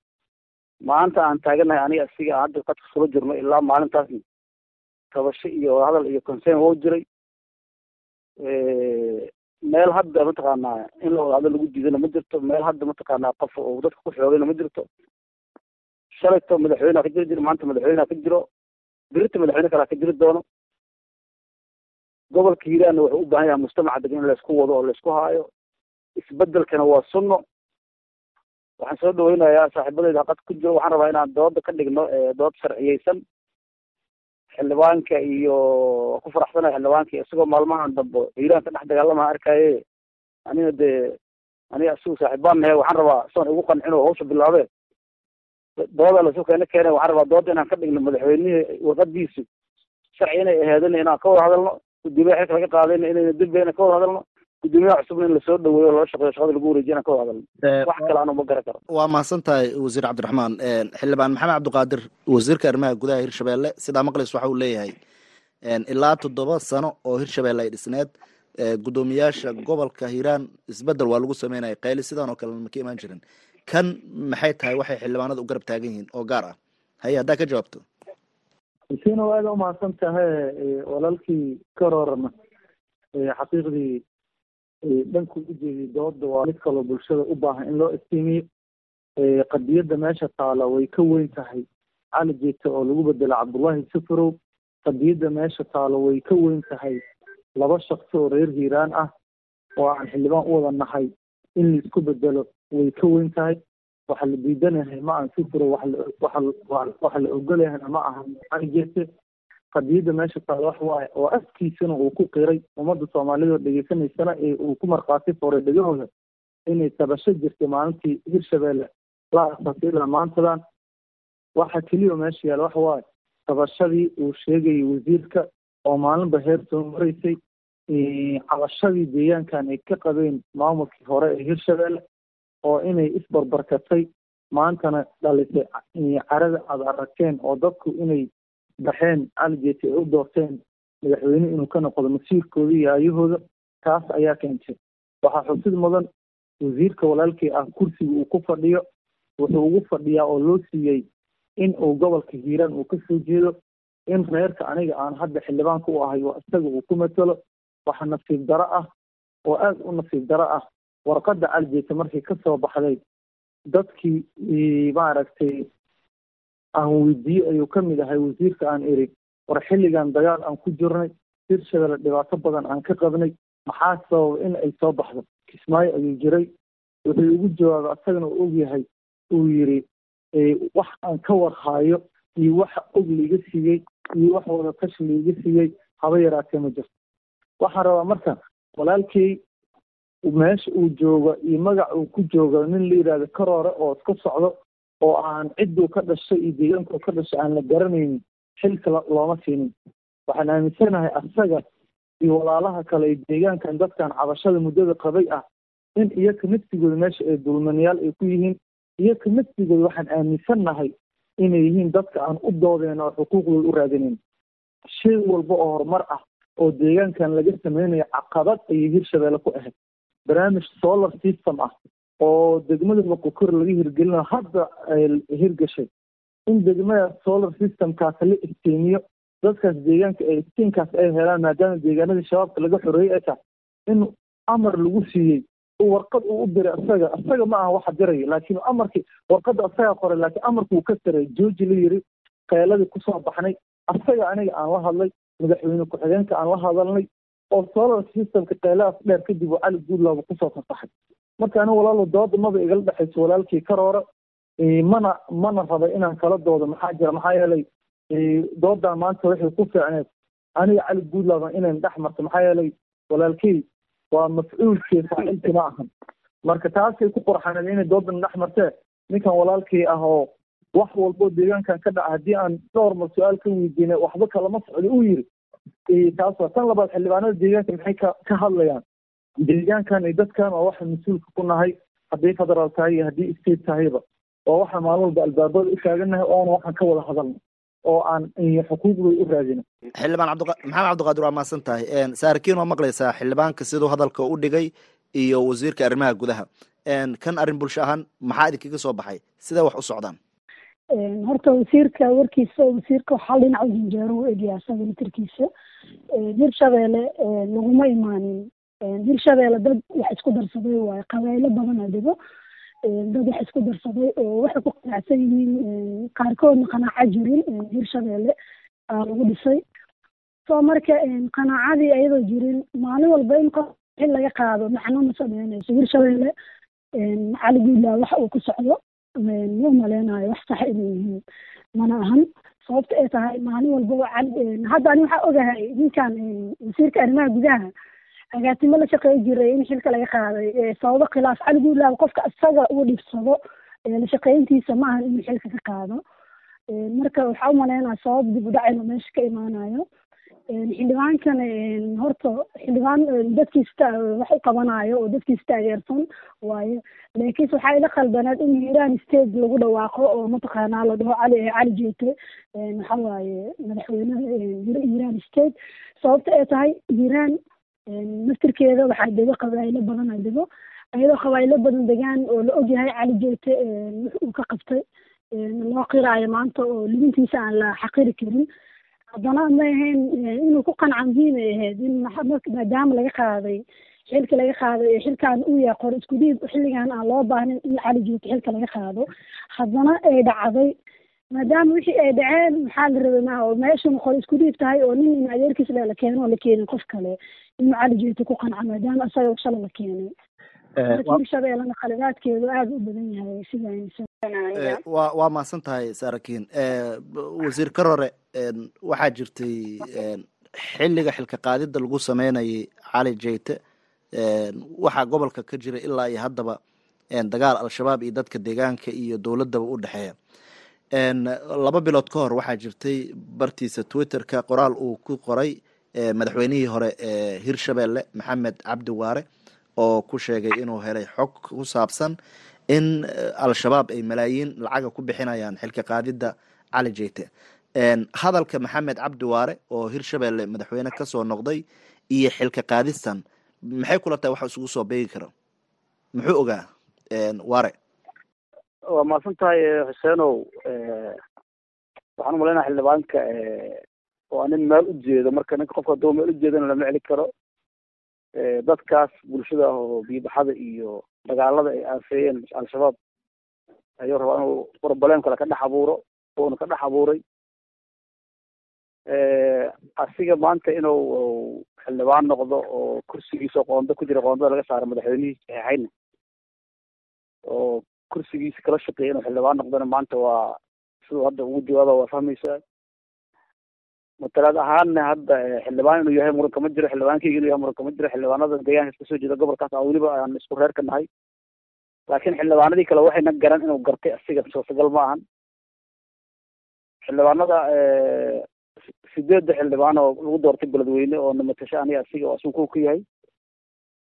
maanta aan taaganahay aniga asiga hadda qadka sula jirno ilaa maalintaasna tabasho iyo hadal iyo concern wou jiray. Meel hadda mataqaanaa in la wada lagu diidana ma jirto. Meel hadda mataqaanaa qof oo dadka ku xoogayna ma jirto. Shalayto madaxweyneha ka jiri jiro maanta madaxweyneha ka jiro birita madaxweyne kalaa ka jiri doono. Gobolka hiiraanna wuxuu u baahan yahay mujtamaca degan in laysku wado oo laysku haayo. Isbedelkana waa sunno waxaan soo dhaweynayaa saaxiibadeyda haqad ku jiro. Waxaan rabaa inaan dooda ka dhigno dood sharciyeysan xildhibaanka iyo ku faraxsanayo xildhibaanka isagoo maalmahan dambe hiiraanka dhex dagaalamaha arkaye aniga dee aniga isagu saaxiibaan nahe waxaan rabaa soon igu qancin oo hawsha bilaabeen dooda lasu keena keena waxaan rabaa dooda inaan ka dhigno madaxweynihii warqadiisu sharci inay aheedana inaan ka wada hadalno. Gudoomiyaha xilka laga qaadayna inayna dembi inaan ka wada hadalno gudoomiyaha cusubna in la soo dhaweeyo loola shaqeeyo shaqada lagu wareejiyo inaan ka wada hadalno wax kale anu ma garan karo. waa mahadsan tahay wasiir cabdiraxmaan. Xildhibaan maxamed cabdiqaadir wasiirka arrimaha gudaha hirshabeelle sidaa maqlays waxa uu leeyahay. Ilaa toddoba sano oo hirshabeelle ay dhisneed guddoomiyaasha gobolka hiiraan isbeddel waa lagu sameynaya qayli sidan oo kale ma ka imaan jirin. Kan maxay tahay waxay xildhibaanada u garab taagan yihiin oo gaar ah? Haye haddaa ka jawaabto. Oo aada umahadsan tahay walaalkii karoorna xaqiiqdii dhanku ujeediy dooda waa mid kaloo bulshada u baahan in loo istiimiyo qadiyadda meesha taala way ka weyn tahay. Cali jeeta oo lagu bedelo cabdullaahi sufurow qadiyadda meesha taalo way ka weyn tahay. Laba shaksi oo reer hiiraan ah oo aan xildhibaan u wada nahay in la isku bedelo way ka weyn tahay. Waxa la diidanahay ma aan sufuro waxa la ogolayahayna ma aha cali jeete qadiyadda meesha taalo wax waaye oo afkiisana uu ku qiray ummadda soomaalida oo dhegeysanaysana ee uu ku markhaati foray dhegahooda inay tabasho jirtay maalintii hirshabeelle la asaasay ilaa maantadan waxa keliya meesha yaalla waxa waaye tabashadii uu sheegayay wasiirka oo maalinba heer soo maraysay cabashadii deegaankan ay ka qabeen maamulkii hore ee hirshabeelle oo inay isbarbarkatay maantana dhalisay carada aada aragteen oo dadku inay baxeen calijeeti ay u doorteen madaxweyne inuu ka noqdo masiirkooda iyo aayahooda taas ayaa keentay. Waxaa xusid mudan wasiirka walaalkii ah kursiga uu ku fadhiyo wuxuu ugu fadhiyaa oo loo siiyey in uu gobolka hiiraan uu ka soo jeedo in reerka aniga aan hadda xildhibaanka u ahay oo isaga uu ku matalo waxa nasiib daro ah oo aada u nasiib daro ah. Warqadda calijeeta markii ka soo baxday dadkii maaragtay aan weydiiyey ayuu ka mid ahay wasiirka aan iri war xilligan dagaal aan ku jirnay hirshabelle dhibaato badan aan ka qabnay maxaa sababa in ay soo baxdo? Kismaayo ayuu jiray. Wuxuu igu jawaabay asagana uu ogyahay uu yiri wax aan ka warhaayo iyo waxa og laiga siiyey iyo wax wada tashi laiga siiyey haba yaraatee ma jirto. Waxaan rabaa marka walaalkey meesha uu joogo iyo magac uu ku joogo nin la yidhahdo karoore oo iska socdo oo aan cidduu ka dhashay iyo deegaankuu ka dhashay aan la garanaynin xilka looma siinin waxaan aaminsanahay asaga iyo walaalaha kale ee deegaankan dadkan cabashada muddada qabay ah in iyoka naftigooda meesha ay dulmanayaal ay ku yihiin iyoka naftigooda waxaan aaminsannahay inay yihiin dadka aan u doodeen oo xuquuqdooda u raadinayn shay walba oo horumar ah oo deegaankan laga sameynayo caqabad ayay hirshabeelle ku ahayd. Barnaamij solar system ah oo degmada boqokor laga hirgelinayo hadda hirgashay in degmada solar systemkaas la istiimiyo dadkaas deegaanka ee istiinkaas ay helaan maadaama deegaanadii shabaabka laga xoreeyey ay tahay in amar lagu siiyey warqad uu u diray isaga isaga ma aha waxa diraya laakiin amarkii warqadda isagaa qoray laakiin amarka uu ka saray jooji la yiri qeeladii ku soo baxnay. Asaga aniga aan la hadlay madaxweyne ku-xigeenka aan la hadalnay oo solar systemka qeeladaas dheer kadib uu cali guudlaaba ku soo fasaxay marka aniga walaalo dooda maba igala dhexayso walaalkii karoora mana mana raba inaan kala doodo maxaa jira maxaa yeelay doodan maanta waxay ku fiicneed. Aniga cali guudlaaba inayn dhex marto maxaa yeelay walaalkey waa mafcuulkii faacilkii ma ahan. Marka taasay ku qurxaneed inay doodan dhex martee ninkan walaalkii ah oo wax walbo deegaankan ka dhaca haddii aan dhowr mar su'aal ka weydiinay waxba kalama socdo uu yiri taas waa tan labaad xildhibaanada deegaanka maxay ka ka hadlayaan deegaankan iyo dadkan waa waxa mas'uulka ku nahay haddii federaal tahay iyo haddii state tahayba waa waxaan maalin walba albaabada u taaganahay oona waxaan ka wada hadalno oo aan xuquuqdooda u raadino. Xildhibaan cabdi maxamed cabdiqaadir waa mahadsan tahay. Saarkiin waa maqlaysaa xildhibaanka siduu hadalka u dhigay iyo wasiirka arrimaha gudaha. Kan arrin bulsho ahaan maxaa idinkaga soo baxay? Sidee wax u socdaan. Horta wasiirka warkiisa wasiirka waxaa dhinaca janjeero u egyaa asaga litirkiisa. Hirshabeelle laguma imaanin hirshabeelle dad wax isku darsaday waaye qabaaylo badana dhigo. Dad wax isku darsaday oo waxay ku qanacsan yihiin qaarkoodna qanaaco jirin hirshabeelle aa lagu dhisay. So marka qanaacadii ayadoo jirin maalin walba in qof xil laga qaado macno ma sameynayso. Hirshabeelle cali guudlaa waxa uu ku socdo ma maleynayo wax sax inay yihiin mana ahan. Sababta ay tahay maalin cali hadda ani waxaa ogahay ninkan wasiirka arrimaha gudaha agaasimo la shaqeey jiray in xilka laga qaaday sababo khilaaf cali guudlaaba qofka isaga uu dhibsado la shaqeyntiisa ma ahan inuu xilka ka qaado. Marka waxaa u maleynaya sabab dib u dhacayna meesha ka imaanayo. Xildhibaankan horta xildhibaan dadkiisa wax u qabanayo oo dadkiisa taageersan waaye laakiinse waxaa ila khaldaneed in hiiraan state lagu dhawaaqo oo mataqaanaa la dhaho cali cali jeete waxa waaye madaxweynaha hiiraan state sababta ay tahay hiiraan naftirkeeda waxaa dego qabaaylo badan a dego. Iyadoo qabaaylo badan degaan oo la ogyahay cali jeete wix uu ka qabtay loo qiraayo maanta oo libintiisa aan la xaqiri karin. Haddana ma ahayn inuu ku qanca muhiim ay ahayd in maadaama laga qaaday xilka laga qaaday ee xilkan uu yahay qor isku dhiib xilligan aan loo baahnayn in cali joogto xilka laga qaado. Haddana ay dhacday maadaama wixii ay dhaceen maxaa la rabay maa oo meeshan qor isku dhiib tahay oo nin in adeerkiis le la keeno oo la keenin qof kale inuu cali joogto ku qanca maadaama isaga shala la keenay. Hirshabeellena khalidaadkeedu aada u badan yahay sida waa waa mahadsan tahay saarakiin wasiir karore waxaa jirtay xilliga xilka qaadida lagu sameynayay cali jeyte waxaa gobolka ka jira ilaa iyo haddaba dagaal al-shabaab iyo dadka deegaanka iyo dowladdaba u dhexeeya laba bilood ka hor waxaa jirtay bartiisa twitterka qoraal uu ku qoray madaxweynihii hore ee hirshabeelle maxamed cabdi waare oo ku sheegay inuu helay xog ku saabsan in al-shabaab ay malaayiin lacaga ku bixinayaan xilka qaadidda cali jeyte hadalka maxamed cabdi waare oo hirshabeelle madaxweyne ka soo noqday iyo xilka qaadistan maxay kula tahay waxa isugu soo beegi kara muxuu ogaa waare waa mahadsan tahay xuseenow waxaan u malaynaya xildhibaanka waa nin meel ujeedo marka ninka qofka hadduu meel ujeedana lama celi karo dadkaas bulshada ah oo biibaxada iyo dagaalada ay aafeeyeen al-shabaab ayuu rabaa inuu broblem kale ka dhex abuuro uuna ka dhex abuuray. Asiga maanta inuu xildhibaan noqdo oo kursigiisa qoondo ku jira qoondada laga saaro madaxweynihii saxeixayna oo kursigiisa kala shaqeeya inuu xildhibaan noqdona maanta waa siduu hadda ugu jawaaba waa fahmaysaa matalaad ahaanna hadda xildhibaan inuu yahay muran kama jiro xildhibaankeyga inuu yahay muran kama jiro xildhibaanada deegaanka ka soo jeeda gobolkaas a weliba aan isku reerka nahay. Laakiin xildhibaanadii kale waxayna garan inuu gartay asiga suurtagal ma ahan. Xildhibaanada sideedda xildhibaan oo lagu doortay beledweyne oo namatasho aniga asiga oo asugu ka yahay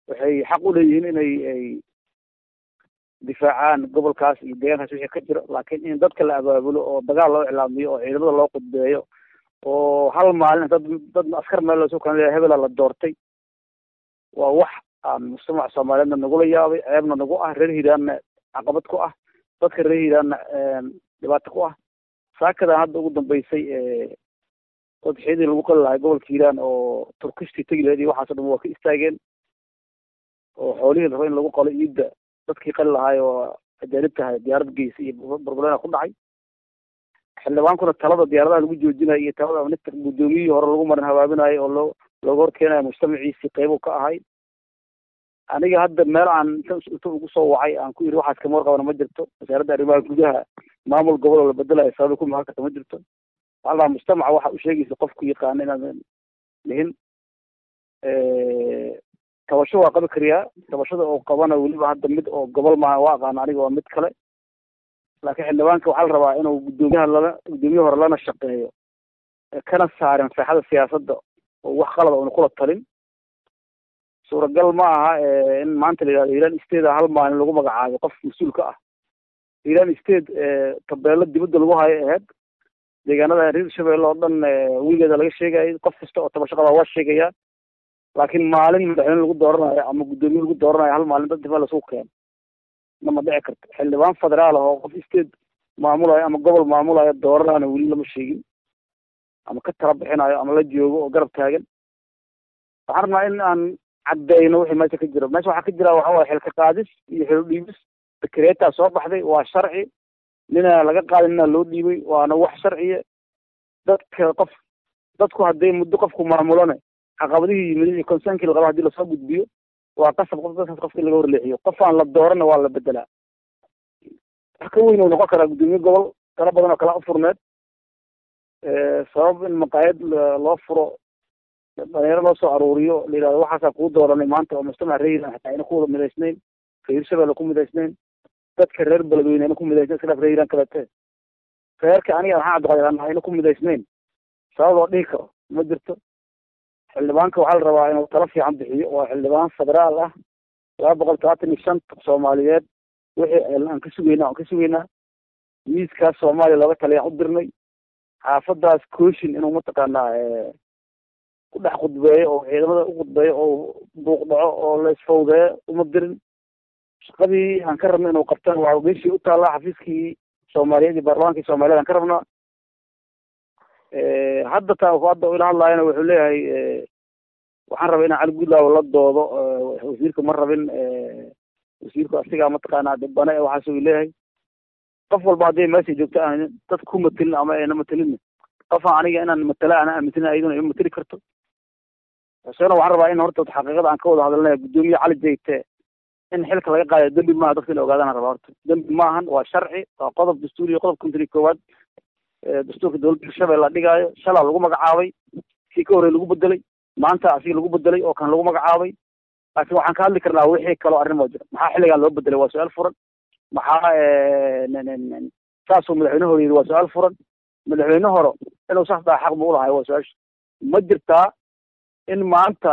waxay xaq u leeyihiin inay ay difaacaan gobolkaas iyo deegaankaas wixii ka jiro. Laakiin in dadka la abaabulo oo dagaal loo iclaamiyo oo ciidamada loo qudbeeyo oo hal maalin dad dad askar meel loosu leeyahay hebela la doortay waa wax aan mujtamaca soomaaliyeedna nagula yaabay ceebna nagu ah reer hiiraanna caqabad ku ah dadka reer hiiraanna dhibaato ku ah. Saakadan hadda ugu dambeysay odxiyadii lagu qali lahay gobolka hiiraan oo turkishtii tegi lahayd iyo waxaaso dhan waa ka istaageen oo xoolihii raba in lagu qalo iidda dadkii qali lahaay oo ajaanibta ahay diyaarad geysa iyo burburena ku dhacay. Xildhibaankuna talada diyaaradaha lagu joojinayo iyo talada minister guddoomiyihii hore lagu marin habaabinayo oo loo looga horkeenayo mujtamaciisii qeybu ka ahay. Aniga hadda meel aan inta ugu soo wacay aan ku yidhi waxaas kama warqabana ma jirto. Wasaaradda arrimaha gudaha maamul gobol oo la bedelayo sababay ku magan karta ma jirto. Waxaa la mujtamaca waxa u sheegaysa qofku yaqaana inaadan dhihin tabasho waa qabi kariyaa tabashada oo qabana weliba hadda mid oo gobol maaha waa aqaana aniga waa mid kale. Laakiin xildhibaanka waxaa la rabaa inuu guddoomiyaha lala guddoomiye hore lana shaqeeyo. Kana saarin saaxada siyaasadda oo wax qalada una kula talin. Suuragal ma aha in maanta la yidhahdo iran state hal maalin lagu magacaabo qof mas'uulka ah. Iran state tabeelo dibadda lagu hayo aheyd deegaanada reer shabeelle oo dhan weligeeda laga sheegayo qof kasta oo tabasho qabaa waa sheegayaa laakiin maalin madaxweyne lagu dooranayo ama guddoomiye lagu dooranayo hal maalin dad difaa lasugu keeno nama dhici karto xildhibaan federaal ah oo qof state maamulayo ama gobol maamulayo dooranayana weli lama sheegin. Ama ka tala bixinayo ama la joogo oo garab taagan. Waxaan rabnaa in aan caddeyno wixii meesha ka jiro meesha waxaa ka jira waxa waye xilka qaadis iyo xilo dhiibis. Dekreetaa soo baxday waa sharci. Nina laga qaadin nina loo dhiibay waana wax sharciya dadka qof dadku hadday muddo qofku maamulone caqabadihii yimid iyo consernki la qaba haddii la soo gudbiyo waa qasab qof dadkaas qofka in laga horleexiyo qof aan la doorana waa la bedelaa wax ka weyn uu noqon karaa guddoomiye gobol tala badan oo kala ufurneed sabab in maqaayad loo furo dhalinyaro loo soo aruuriyo la yidhahdo waxaasaa kuu dooranay maanta oo mujtamac reer hiiraan xataa ayna ku wada midaysnayn reer shabeelle ku midaysnayn dadka reer beledweyne ayna ku midaysnayn reer hiiraan kalete reerka aniga maxaa cabdiqaadir ayna ku midaysnayn. Sabab loo dhihi karo ma jirto xildhibaanka waxaa la rabaa inuu talo fiican bixiyo. Waa xildhibaan federaal ah laba boqol todobaatan iyo shanta soomaaliyeed. Wixii aan ka sugeynaa aan ka sugeynaa miiskaas soomaaliya looga taliyaan u dirnay. Xaafadaas cooshin inuu mataqaanaa ku dhex khudbeeyo oo ciidamada u khudbeeyo oo buuq dhaco oo la isfawdeeyo uma dirin. Shaqadii aan ka rabna inuu qabtana waa meeshii u taallaa xafiiskii soomaaliyeed iyo baarlamaankii soomaaliyeed aan ka rabnaa hadda ta hadda ila hadlaayana wuxuu leeyahay waxaan rabay inaan cali guudlaawo la doodo wasiirka ma rabin wasiirku asigaa mataqaanaa dhibane e waxaas uu leeyahay. Qof walba hadday meesha joogto aan dad ku matelin ama ayna matelin qofaan aniga inaan matala ana aaminsanin ayaduna ima mateli karto. Xuseen waxaan rabaa in horta xaqiiqada aan ka wada hadalnaya guddoomiye cali jayte in xilka laga qaadayo dembi maaha dadka in ogaadaan rabaa horta. Dembi maahan waa sharci waa qodob dastuuriya qodob kontri koowaad dastuurka dowladda hirshabelle la dhigaayo shalaa lagu magacaabay kii ka horey lagu bedelay maanta asiga lagu bedelay oo kan lagu magacaabay. Laakiin waxaan ka hadli karnaa wixii kaloo arrin jira maxaa xilligan loo bedelay waa su'aal furan. Maxaa saasuu madaxweyne hore yidhi waa su'aal furan. Madaxweyne hore inuu saas daa xaq buu ulahay waa su'aasha. Ma jirtaa in maanta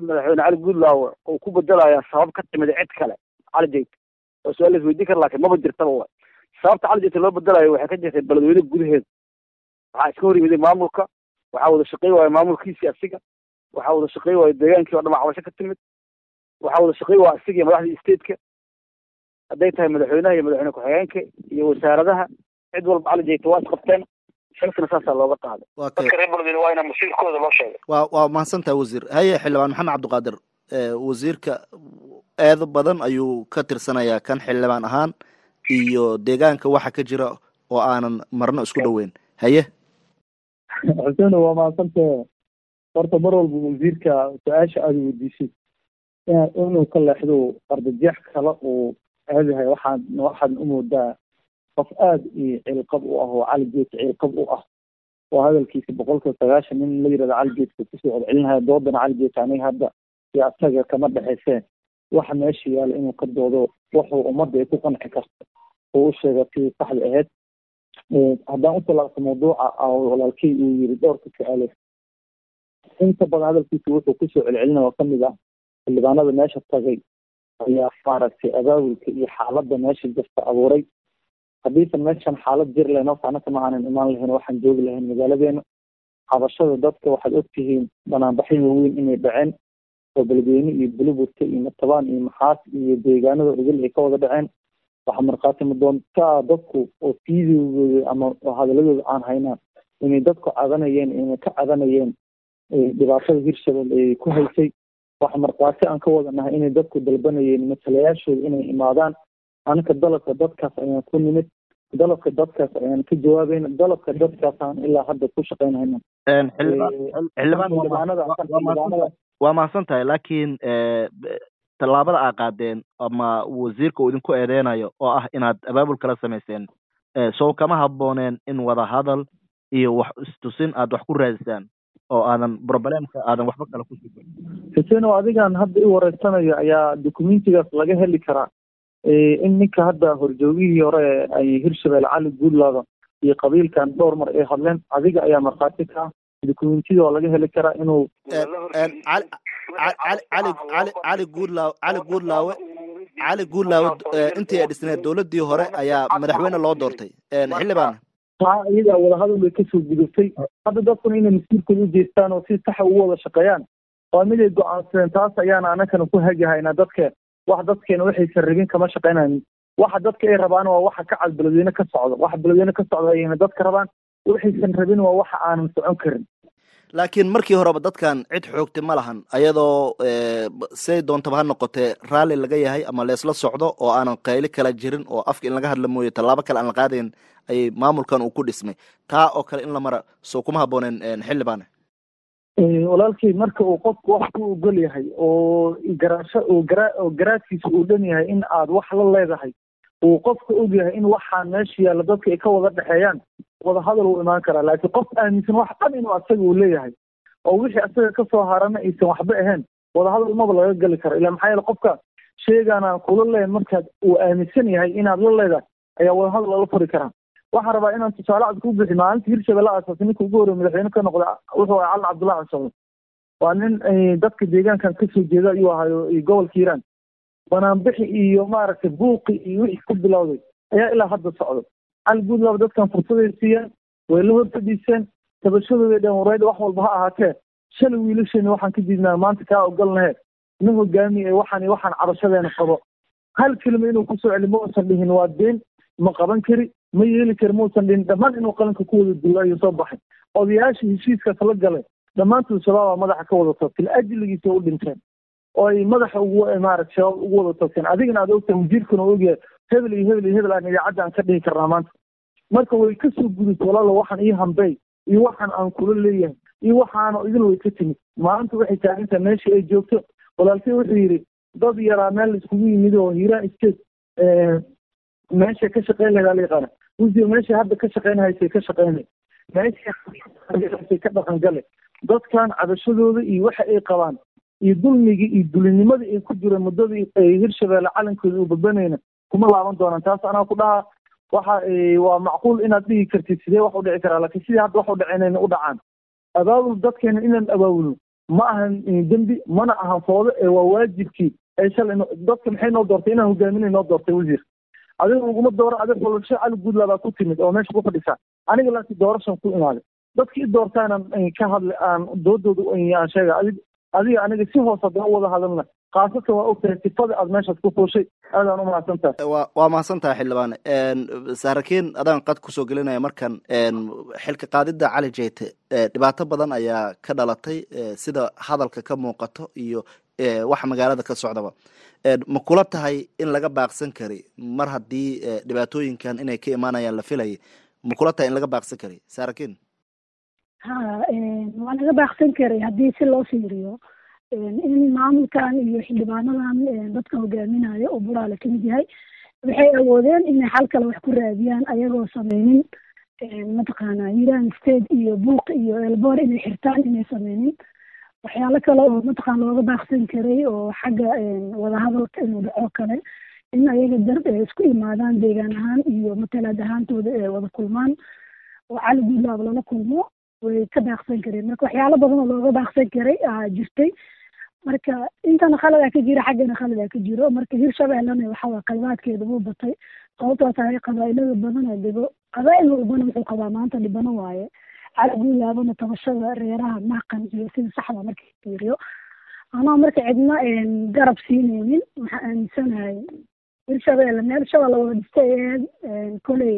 madaxweyne cali guudlaawe uu ku bedelaya sabab ka timid cid kale cali jayt? Waa su'aal laisweydiin kara laakiin maba jirtaba wa sababta cali jayta loo bedelayo waxay ka jirtay beledweyne gudaheeda waxaa iska hor yimiday maamulka waxaa wada shaqey waayo maamulkiisii asiga waxaa wada shaqey waayo deegaankii oo dhama cabasho ka timid waxaa wada shaqey waa asiga iyo madaxdii stateka hadday tahay madaxweynaha iyo madaxweyne ku-xigeenka iyo wasaaradaha cid walba cali jayta waa isqabteen xilkana saasaa looga qaaday. Dadka reer beledweyne waa ina masiirkooda loo sheegay. Waa waa mahadsantaha wasiir. Haye xildhibaan maxamed cabdiqaadir wasiirka eedo badan ayuu ka tirsanayaa kan xildhibaan ahaan iyo deegaanka waxa ka jira oo aanan marno isku dhoweyn. Haye? Xuseen waa mahadsantahe horta mar walba wasiirka su'aasha aada weydiisid inuu ka leexdo qardajeex kale uu aadahay waxaan waxaad u moodaa qof aada iyo cilqab u ah oo cali geedka cilqab u ah. Oo hadalkiisa boqolkiiba sagaashan nin la yiraahdo cali geedka ku soo celcelinaya doodana cali aniga hadda iyo asaga kama dhexayseen waxa meesha yaalla inuu ka doodo wuxuu ummadda ay ku qanci karto oo u sheega sidii saxda ahayd haddaan u talaabto mawduuca walaalkey uu yiri dhowrka su'aale. Inta badan hadalkiisa wuxuu ku soo celcelinaya oo ka mid ah xildhibaanada meesha tagay ayaa maaragtay abaabulka iyo xaaladda meesha jirta abuuray. Haddiisan meeshan xaalad jir lahayn horta anaka ma imaan lahayn waxaan joogi lahayn magaaladeena cabashada dadka waxaad ogtihiin banaanbaxyo waaweyn inay dhaceen oo beledweyne iyo buluburta iyo matabaan iyo maxaas iyo deegaanada ogol ay ka wada dhaceen waxaa markhaati madoontaa dadku oo fiidiyogooda ama hadaladooda aan haynaan inay dadku cadanayeen inay ka cadanayeen dhibaatada hirshabelle ay ku haysay. Waxa markhaati aan ka wadanahay inay dadku dalbanayeen matalayaashooda inay imaadaan. Anaka dalabka dadkaas ayaan ku nimid dalabka dadkaas ayaan ka jawaabayna dalabka dadkaasaan ilaa hadda ku shaqaynayna waa mahadsan tahay laakiin tallaabada aa qaadeen ama wasiirka uu idinku eedeynayo oo ah inaad abaabul kala samayseen sow kama habbooneen in wada hadal iyo wax istusin aad wax ku raadisaan oo aadan problemka aadan waxba kale ku sii xuseen oo adigan hadda i wareysanayo ayaa documentigaas laga heli karaa in ninka hadda horjoogihii hore ay hirshabelle cali guudlaada iyo qabiilkan dhowr mar ay hadleen adiga ayaa markhaati ka ah documentida waa laga heli karaa inuu cali guudlaawe cali guudlaawe cali guudlaawe intii ay dhisneed dowladdii hore ayaa madaxweyne loo doortay xildhibaan taa iyadaa wadahadal bay ka soo gudubtay hadda dadkuna inay masiirkooda u jeestaan oo si saxa ugu wada shaqeeyaan waa mid ay go'aansadeen taas ayaana anakana ku hagahaynaa dadkeen wax dadkeena waxaysan rabin kama shaqaynayn waxa dadka ay rabaan waa waxa ka cad beledweyne ka socda waxa beledweyne ka socda ayayna dadka rabaan waxaysan rabin waa waxa aanan socon karin laakiin markii horeba dadkan cid xoogtay ma lahan ayadoo say doontaba ha noqotee raalli laga yahay ama leesla socdo oo aanan qayli kala jirin oo afka in laga hadla mooye tallaabo kale aan la qaadayn ayay maamulkan uu ku dhismay. Taa oo kale in la mara soo kuma habbooneen xildhibaane walaalkay marka uu qofku wax ku ogol yahay oo garaasho oo gara oo garaadkiisa uu dhan yahay in aad wax la leedahay uu qofka og yahay in waxaan meesha yaalla dadka ay ka wada dhexeeyaan wada hadal uu imaan karaa laakiin qof aaminsan wax dhan inuu asaga uu leeyahay oo wixii asaga ka soo harana aysan waxba ahayn wada hadal maba laga gali karo. Ila maxaa yeele qofka sheegaana kula leeyahay markaad uu aaminsan yahay inaad la leedahay ayaa wada hadal lala furi karaa. Waxaan rabaa inaan tusaale cad ku bixi maalinta hirshabelle aasaasay ninka ugu horreya madaxweyne ka noqda wuxuu ahay calin cabdullahi cashabe waa nin dadka deegaankan ka soo jeeda ayuu ahayo gobolka hiiraan. Banaanbixi iyo maaragtay buuqi iyo wixii ku bilowday ayaa ilaa hadda socda cali guudlaba dadkan fursaday siiyeen way la horfadhiiseen tabashadooday dhan wareyd wax walba ha ahaatee. Shalay wiilasheeni waxaan ka diidnaa maanta kaa ogolnahe na hogaami ee waxaan waxaan cabashadeena qabo. Hal kelima inuu ku soo celi ma uusan dhihin waa deen ma qaban kari ma yeeli kari mausan dhihin. Dhammaan inuu qalinka ku wada duula ayuu soo baxay. Odayaasha heshiiskaas la galay dhammaantood shabaabaa madaxa ka wada tagtin ajligiisa u dhinteen. Oo ay madaxa ugu maarata shabaab ugu wada tagteen adigana aad ogtahay wasiirkana ogyahay hebel iyo hebel iyo hebel aan idaacadda aan ka dhihi karnaa maanta. Marka way ka soo gudubta walaalo waxaan ii hambey iyo waxaan aan kula leeyahay iyo waxaana idin way ka timid. Maanta waxay taagantaha meesha ay joogto. Walaalkey wuxuu yidhi dad yaraa meel iskugu yimid oo hiiraan state meesha ka shaqeyn lahaa la yaqaana. Wasiir meesha hadda ka shaqeynahaysay ka shaqeynay. Meeshay ka dhaqangale dadkan cabashadooda iyo waxa ay qabaan iyo dulmigii iyo dulinimada ay ku jireen muddadii ay hirshabelle calankooda u babanayna kuma laaban doonaan. Taas anaa ku dhaha waxa waa macquul inaad dhihi kartid sidee wax u dhici karaa laakiin sidii hadda wax u dhaceynayna u dhacaan. Abaabul dadkeena inaan abaabulno ma ahan dembi mana ahan foodo ee waa waajibkii. Ee shalay dadka maxay noo doortay? Inaan hogaaminay noo doortay wasiir. Adiga uguma dooro adig xulasho cali guudla baa ku timid oo meesha ku fadhisaa. Aniga laakiin doorashan ku imaaday dadka i doortaanan ka hadla aan doodooda aan sheega adig adiga aniga si hoos haddana wada hadalna khaasatan waa ogtahay sifada aad meeshaas ku fuushay aadaan u mahadsan tahay wa waa mahadsan tahay xildhibaane saarakiin adaan qad ku soo gelinaya markan. Xilka qaadidda cali jeyte dhibaato badan ayaa ka dhalatay sida hadalka ka muuqato iyo waxa magaalada ka socdaba. Ma kula tahay in laga baaqsan kari mar haddii dhibaatooyinkan inay ka imaanayaan la filayay? Ma kula tahay in laga baaqsan kari saarakiin ha waa laga baaqsan karay haddii si loo fiiriyo in maamulkan iyo xildhibaanadan dadka hogaaminayo oo buraale ka mid yahay waxay awoodeen inay xal kale wax ku raadiyaan ayagoo sameynin mataqaana hiiraan state iyo buuq iyo elboor inay xirtaan inay sameynin waxyaalo kale oo mataqaana looga baaqsan karay oo xagga wadahadalka inuu dhaco kale in ayaga dar isku imaadaan deegaan ahaan iyo matalaad ahaantooda ee wada kulmaan. Oo cali guudlaaba lala kulmo way ka baaqsan kareen. Marka waxyaalo badan oo looga baaqsan karay aa jirtay marka intana khaladaa ka jira xaggana khaladaa ka jiro. Marka hirshabellena waxawaa qalbaadkeeda wuu batay. Sababtoo tahay qabaa'ilada badana dhibo qabaa'il walbana wuxuu qabaa maanta dhibano waaye. Cali guulaabana tabashada reeraha maaqan iyo sida saxda marka fiiriyo. Anaa marka cidna garab siinaynin waxaa aaminsanahay hirshabelle meel shabelle wada dhistay ee koley.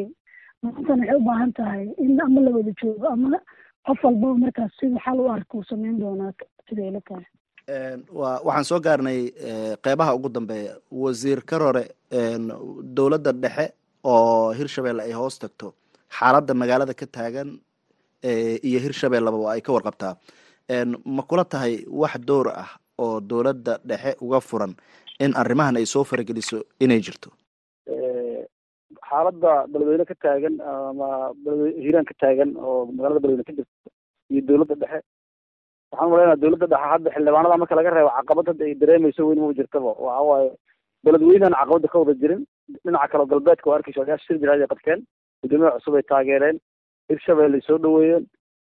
Maantana waxay u baahan tahay in ama la wada joogo ama qof walbaba markaas siduu xal u arka uu sameyn doonaa siday la tahay waxaan soo gaarnay qeybaha ugu dambeeya. Wasiir karore dowladda dhexe oo hirshabelle ay hoos tagto xaaladda magaalada ka taagan iyo hirshabelleba waa ay ka warqabtaa. Ma kula tahay wax door ah oo dowladda dhexe uga furan in arrimahan ay soo farageliso inay jirto? Xaaladda beledweyne ka taagan ama hiiraan ka taagan oo magaalada beledweyne ka jirta iyo dowladda dhexe waxaan umaleynaa dowladda dhexe hadda xildhibaanada marka laga reebo caqabad hadda ay dareemayso weyn ma jirtaba. Waxa waaye beledweynean caqabada ka wada jirin. Dhinaca kale galbeedka waa arkeysa odayaasha shir jiraad ay qabteen guddoomiyaha cusub ay taageereen. Hirshabelle ay soo dhaweeyeen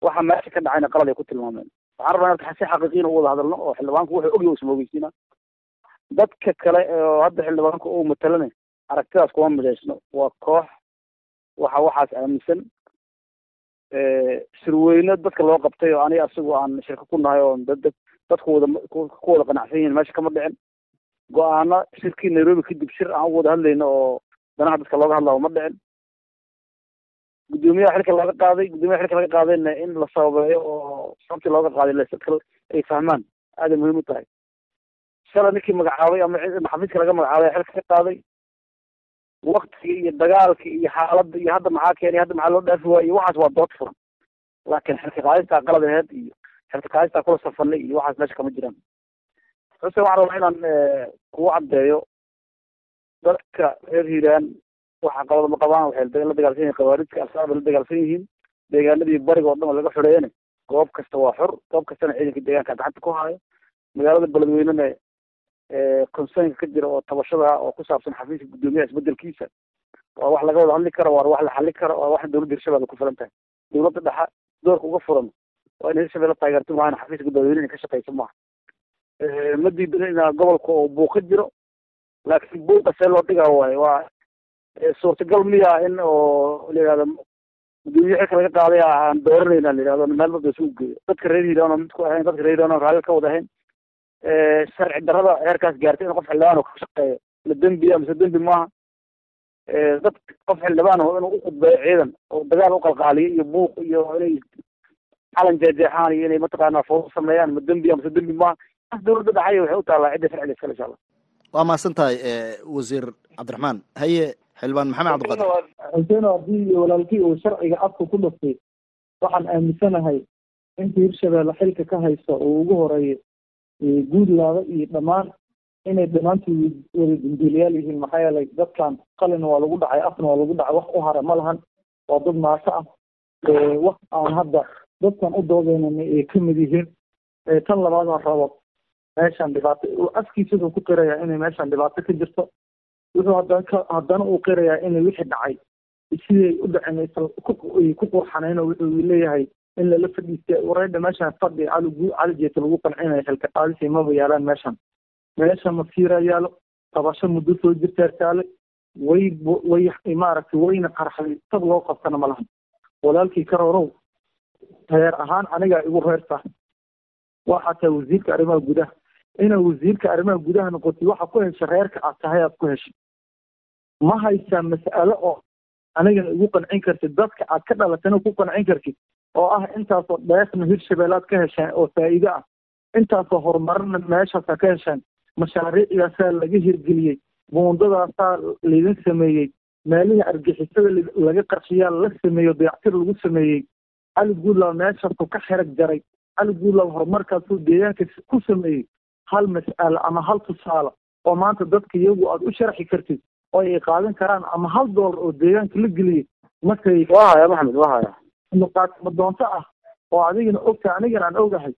waxa meesha ka dhacayna qalad ay ku tilmaameen. Waxaan rabaa in si xaqiiqiyin u wada hadalno oo xildhibaanku wuxuu ogyahay isma ogeysiina dadka kale oo hadda xildhibaanku uu matalane aragtidaas kuma midaysno waa koox waxa waxaas aaminsan shirweyne dadka loo qabtay oo aniga asigu aan shirka ku nahay oo dad dadku wada ku wada qanacsan yihiin meesha kama dhicin. Go'aano shirkii nairobi kadib shir aan u wada hadlayno oo danaha dadka looga hadlao ma dhicin. Guddoomiyaha xilka laga qaaday guddoomiyaha xilka laga qaadayna in la sababeeyo oo sababtii looga qaaday ladka ay fahmaan aaday muhiim u tahay. Shalay ninkii magacaabay ama xafiiska laga magacaabay xilka ka qaaday waktigii iyo dagaalkii iyo xaaladda iyo hadda maxaa keenay hadda maxaa loo dhaafi waaye waxaas waa dood furan. Laakiin xilka qaadistaa qalad aheed iyo xilka qaadistaa kula safanay iyo waxaas meesha kama jiraan. Xuse waxaan rabaa inaan kugu caddeeyo dadka reer hiiraan waxa qabada ma qabaan waxay la dagaalsan yihiin khawaarijka al-shabaab la dagaalsan yihiin deegaanadii bariga oo dhan laga xoreeyana. Goob kasta waa xor goob kastana ciidanka deegaanka gacanta ku haayo. Magaalada beledweynena concernka ka jira oo tabashada oo ku saabsan xafiiska guddoomiyaha isbedelkiisa waa wax laga wada hadli karo waa wax la xali karo waa wax dowladda hirshabelle ku filan tahay. Dowladda dhexa doorka uga furan waa in hirshabelle taageerto maahan xafiiska guddoomiyaha ka shaqeysa maaha. Ma diidan ina gobolka oo buuq ka jiro laakiin buuqa see loo dhigaa waaye waa suurtagal miya in oo la yihahdo gudoomiye xilka laga qaaday aan dooranayna la yihahdo meel dadka isugu geeyo. Dadka reer hiiraan oo ahayn dadka reer hiiraan oo ka wada ahayn sharci darrada heerkaas gaartay in qof xildhibaan oo ka shaqeeyo. La dembiya mise dembi maaha. Dad qof xildhibaan oo inuu uqudbeeyo ciidan oo dagaal uqalqaaliyo iyo buuq iyo inay calan jeejeexaan iyo inay mataqaanaa foodo sameeyaan ma dembiya mise dembi maaha. Taas dowladda dhaxay waxay u taallaa cidda sharciga iskale insha allah waa mahadsan tahay wasiir cabdiraxmaan. Haye xildhibaan maxamed cabdiqaadir xuseen haddii walaalkii uu sharciga afka ku dhuftay waxaan aaminsanahay intii hirshabelle xilka ka hayso uu ugu horeeyo guudlaada iyo dhammaan inay dhammaantood wada dambiilayaal yihiin maxaa yeelay dadkan qalin waa lagu dhacay afna waa lagu dhacay wax u hara ma lahan waa dad maaso ah. Wax aan hadda dadkan u doodeynana ay ka mid yihiin. Tan labaad rabo meeshan dhibaato afkiisa wuxuu ku qirayaa inay meeshan dhibaato ka jirto. Wuxuu haddana haddana uu qirayaa inay wixii dhacay. Siday u dhaceen ku qurxanayno wuxuu leeyahay in lala fadhiistay wareedha meeshan fadhi cali cali jeeta lagu qancinayo xilka qaadisi maba yaalaan meeshan meesha masiira yaalo tabasho muddo soo jirtaa taale way way maaragtay wayna qarxay tab loo qabtana ma lahan walaalkii karoorow reer ahaan anigaa igu reerta waxaa tahay wasiirka arrimaha gudaha inaa wasiirka arrimaha gudaha noqotay waxa ku hesha reerka aad tahay aad ku heshay ma haysaa mas'alo oo anigana igu qancin kartid dadka aad ka dhalatana ku qancin kartid oo ah intaasoo dheefna hirshabelle aad ka hesheen oo faa'iide ah. Intaasoo horumarna meeshaasaa ka hesheen mashaariicdaasaa laga hirgeliyey buundadaasaa laydin sameeyey meelihii argixisada laga qarshiyaa la sameeyo dayactir lagu sameeyey cali guudlaw meeshaasuu ka xerag jaray cali guudlaw horumarkaasuu deegaanka ku sameeyey hal mas'alo ama hal tusaale oo maanta dadka iyagu aad u sharxi kartid oo ay qaadan karaan ama hal doolar oo deegaanka la geliyey markay waa haya maxamed waa muqaatimo doonto ah? Oo adigana ogtahay anigana aan ogahay.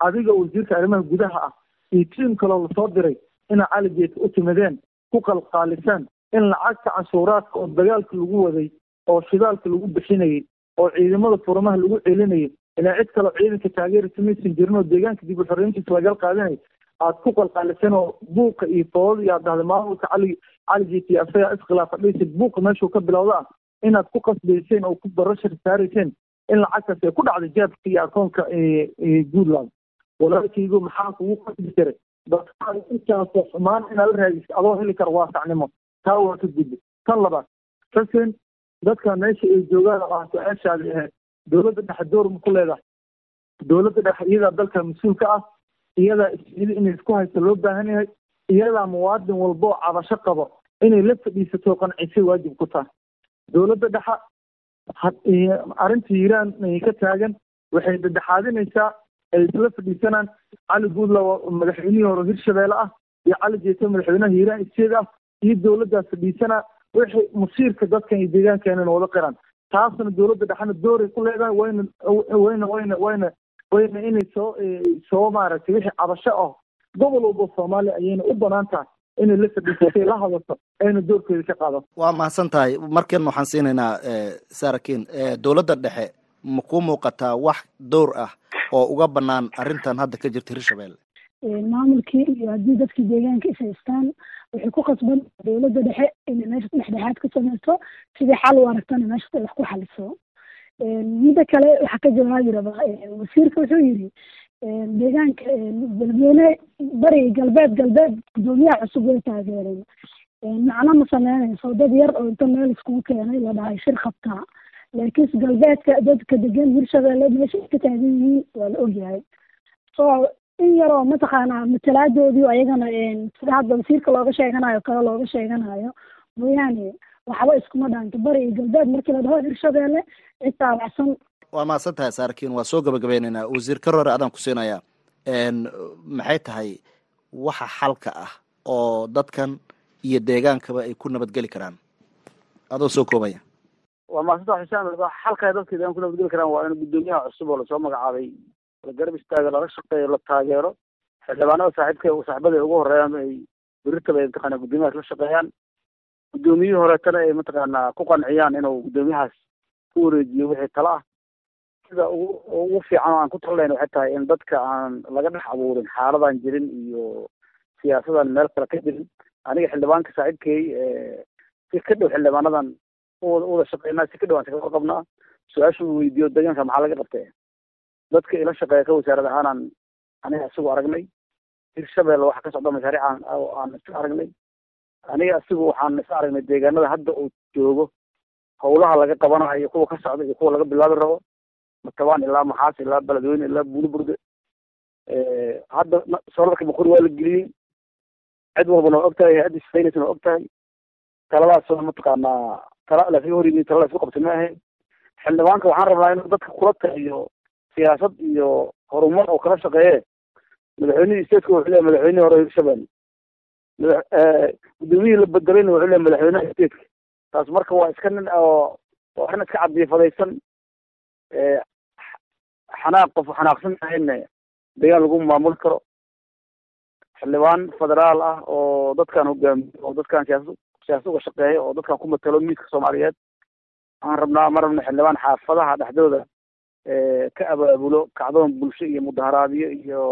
Adiga wasiirka arrimaha gudaha ah iyo tiim kaloo la soo diray inaa caligeeta u timideen ku qalqaaliseen in lacagta canshuuraadka oo dagaalka lagu waday oo shidaalka lagu bixinayay oo ciidamada furamaha lagu celinayay ilaa cid kaloo ciidanka taageerisa maysan jirin oo deegaanka dib u xoreyntiisa lagala qaadanay aad ku qalqaaliseen oo buuqa iyo foodada iyo aad dhahday maamulka cali caligeeta iyo asagaa iskhilaafa dhisid buuqa meeshuu ka bilowda ah inaad ku qasbayseen oo ku barashar saarayseen in lacagtaas ay ku dhacday jeebka iyo akoonka puntland walaalkaygu maxaa kugu qasbi jiray? Dadkaan intaasoo xumaan inaad la raadisay adoo heli kara waasacnimo. Taa waa ka gudbi. Tan labaad xuseen dadka meesha ay joogaan oo aan su'aashaadi ahayd dowladda dhexe door ma ku leedahay? Dowladda dhexe iyadaa dalka mas'uul ka ah iyadaa isidi inay isku haysto loo baahan yahay iyadaa muwaadin walba oo cabasho qabo inay la fadhiisato qancisay waajib ku tahay dowladda dhexa arrinta hiiraan ka taagan waxay dhedhexaadinaysaa ay isla fadhiisanaan cali guudlaw madaxweynihii hore hirshabeelle ah iyo cali jeeto madaxweynaha hiiraan isteed ah iyo dowladdaas fadhiisanaa waxay masiirka dadkan iyo deegaankeena wada qiraan. Taasna dowladda dhexena dooray ku leedahay wayna wayna wayna wayna wayna inay soo soo maaragtay wixii cabasho ah. Gobol walba soomaaliya ayayna u bannaan tahay inay la fadhiisatay la hadasho ayna doorkeeda ka qaadato waa mahadsan tahay. Markan waxaan siinaynaa sarakin dowladda dhexe ma ku muuqataa wax dowr ah oo uga banaan arrintan hadda ka jirta hirshabelle maamulkii iyo haddii dadkii deegaanka is haystaan waxay ku khasban dowladda dhexe inay meesha dhexdhexaad ka samayso sidii xal u aragtana meesha wax ku xaliso midda kale waxaa ka jawaabi rabaa wasiirka wuxuu yidhi deegaanka beledweyne bari galbeed galbeed guddoomiyaha cusub way taageereen. Macno ma dad yar oo inta meel iskugu keenay la dhahay shir qabtaa laakiinse galbeedka dadka degan hirshabelle meesha ka taagan yihiin waa la ogyahay. So in yaroo mataqaanaa matalaadoodii ayagana sida hadda wasiirka looga sheeganayo kale looga sheeganayo mooyaane waxba iskuma dhaanto. Bari iyo galbeed markii la dhaho hirshabelle cid taabacsan waa mahadsan tahay saarkiin waa soo gabagabeynaynaa wasiir ka hore adaan ku siinayaa maxay tahay waxa xalka ah oo dadkan iyo deegaankaba ay ku nabadgeli karaan? Adoo soo koobaya. Waa maasanta xusaan xalka dadka deegaan ku nabadgeli karaan. Waa in guddoomiyaha cusub oo la soo magacaabay la garab istaago lala shaqeeyo la taageero. Xildhibaanada saaxiibka saaxiibada ugu horeeyaan ay beritaba ay mataqaana guddoomiyahaas la shaqeeyaan. Guddoomiyihii horeetana ay mataqaanaa ku qanciyaan inuu guddoomiyahaas ku wareejiyo wixii tala ah sida ugu ugu fiican oo aan ku talinayn waxay tahay in dadka aan laga dhex abuurin xaaladan jirin iyo siyaasadan meel kale ka jirin. Aniga xildhibaanka saaxiibkay si ka dhow xildhibaanadan uwada shaqeynaa si ka dhow aan shaqo qabnaa su'aasha uu weydiiyo deegaanka maxaa laga qabtay? Dadka ila shaqeeya ka wasaarad ahaanaan aniga isagu aragnay hirshabelle waxa ka socda mashaariic aan iska aragnay. Aniga isagu waxaan is aragnay deegaanada hadda uu joogo howlaha laga qabanayo kuwa ka socda iyo kuwa laga bilaabi rabo matabaan ilaa maxaas ilaa beledweyne ilaa buuliburde hadda solarka baqori waa la geliyey. Cid walbana waa og tahay hay'adda shaqeynaysan waa og tahay taladaasoo mataqaanaa tala laskaga hor yimid tala la isku qabtay ma ahayn. Xildhibaanka waxaan rabnaa inuu dadka kula taliyo siyaasad iyo horumar oo kala shaqeeye. Madaxweynihii stateka wuxuu leeyahy madaxweynihii hore hirshabelle mada guddoomiyihii la bedelayna wuxuu leeyahy madaxweynaha stateka taas marka waa iska nin oo waa arrin iska cadiyafadaysan xanaaq qof xanaaqsan ahayna deegaan lagu maamuli karo. Xildhibaan federaal ah oo dadkan hogaamiyo oo dadkan siyaasad siyaasad uga shaqeeya oo dadkan ku matalo miiska soomaaliyeed. Waxaan rabnaa ma rabna xildhibaan xaafadaha dhexdooda ka abaabulo kacdoon bulsho iyo mudaharaadyo iyo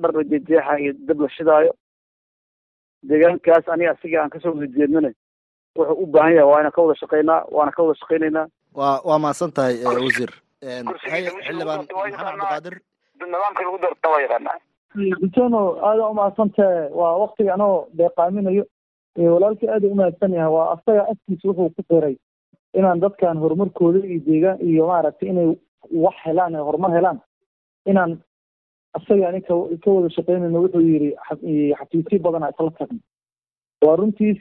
dhar la jejeexa iyo dab la shidaayo. Deegaankaas aniga asiga aan ka soo wada wuxuu u baahan yahay waa inaan ka wada shaqeynaa waana ka wada shaqeynaynaa waa waa mahadsan tahay wasiir xildhibaan maxamed cabdiqaadir lagu doorta waa yaqaanaa aada umahadsantahe waa waktiga anoo deeqaaminayo walaalkii aada umahadsan yahay waa asaga afkiisa wuxuu ku qiray inaan dadkan horumarkooda iyo deegaan iyo maaragtay inay wax helaan ee horumar helaan inaan asaga ani ka ka wada shaqeynayno wuxuu yidhi xafiisyo badana isla tagno waa runtiis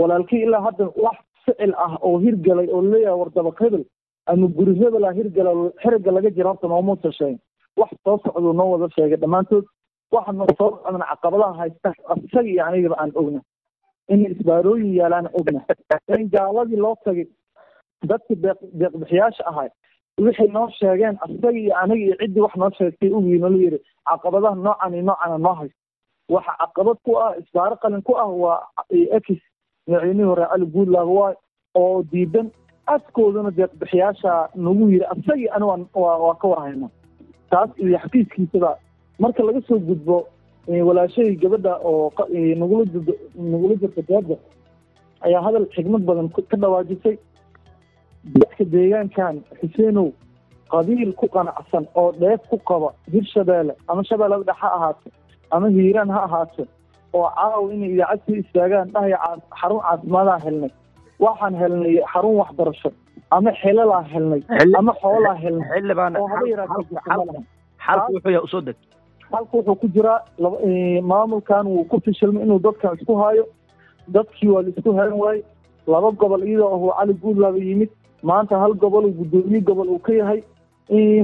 walaalkii ilaa hadda wax ficil ah oo hirgalay oo leeyahay wardabaq hebel ama guri hebela hirgala xeriga laga jira horta noomuusa sheegin wax soo socduu noo wada sheegay. Dhammaantood waxa noo soo socdan caqabadaha haysta isaga iyo anigaba aan ogna. In isbaarooyin yaalaan ogna. In gaaladii loo tagay dadka deeq deeqbixiyaasha ahay waxay noo sheegeen isaga iyo aniga iyo ciddii wax noo sheegtay ugii nala yidhi caqabadaha noocan iyo noocana noo haysta waxa caqabad ku ah isbaaro qalin ku ah waa ekis madaxweynihii hore cali guudlaag waay oo diidan afkoodana deeqbixiyaasha nagu yidhi isagii ani waa ka warhayna. Taas iyo xafiiskiisaba marka laga soo gudbo walaashahii gabadha oo nagula jirto nagula jirta deeda ayaa hadal xigmad badan ka dhawaajisay. Dadka deegaankan xuseenow qabiil ku qanacsan oo dheef ku qaba hirshabeelle ama shabeellada dhex ha ahaato ama hiiraan ha ahaato oo caaw inay idaacad soo istaagaan dhahaya xarun caafimaadaan helnay waxaan helnay xarun waxbarasho ama xelalaa helnay ama xoolaa helnay. xalku wuxuu ku jiraa eh, maamulkan wuu ku fishilmay inuu dadkan isku haayo. Dadkii waa la isku hayn waaye laba gobol iyadoo ahuu cali guudlaaba yimid. Maanta hal gobol guddoomiye gobol uu ka yahay.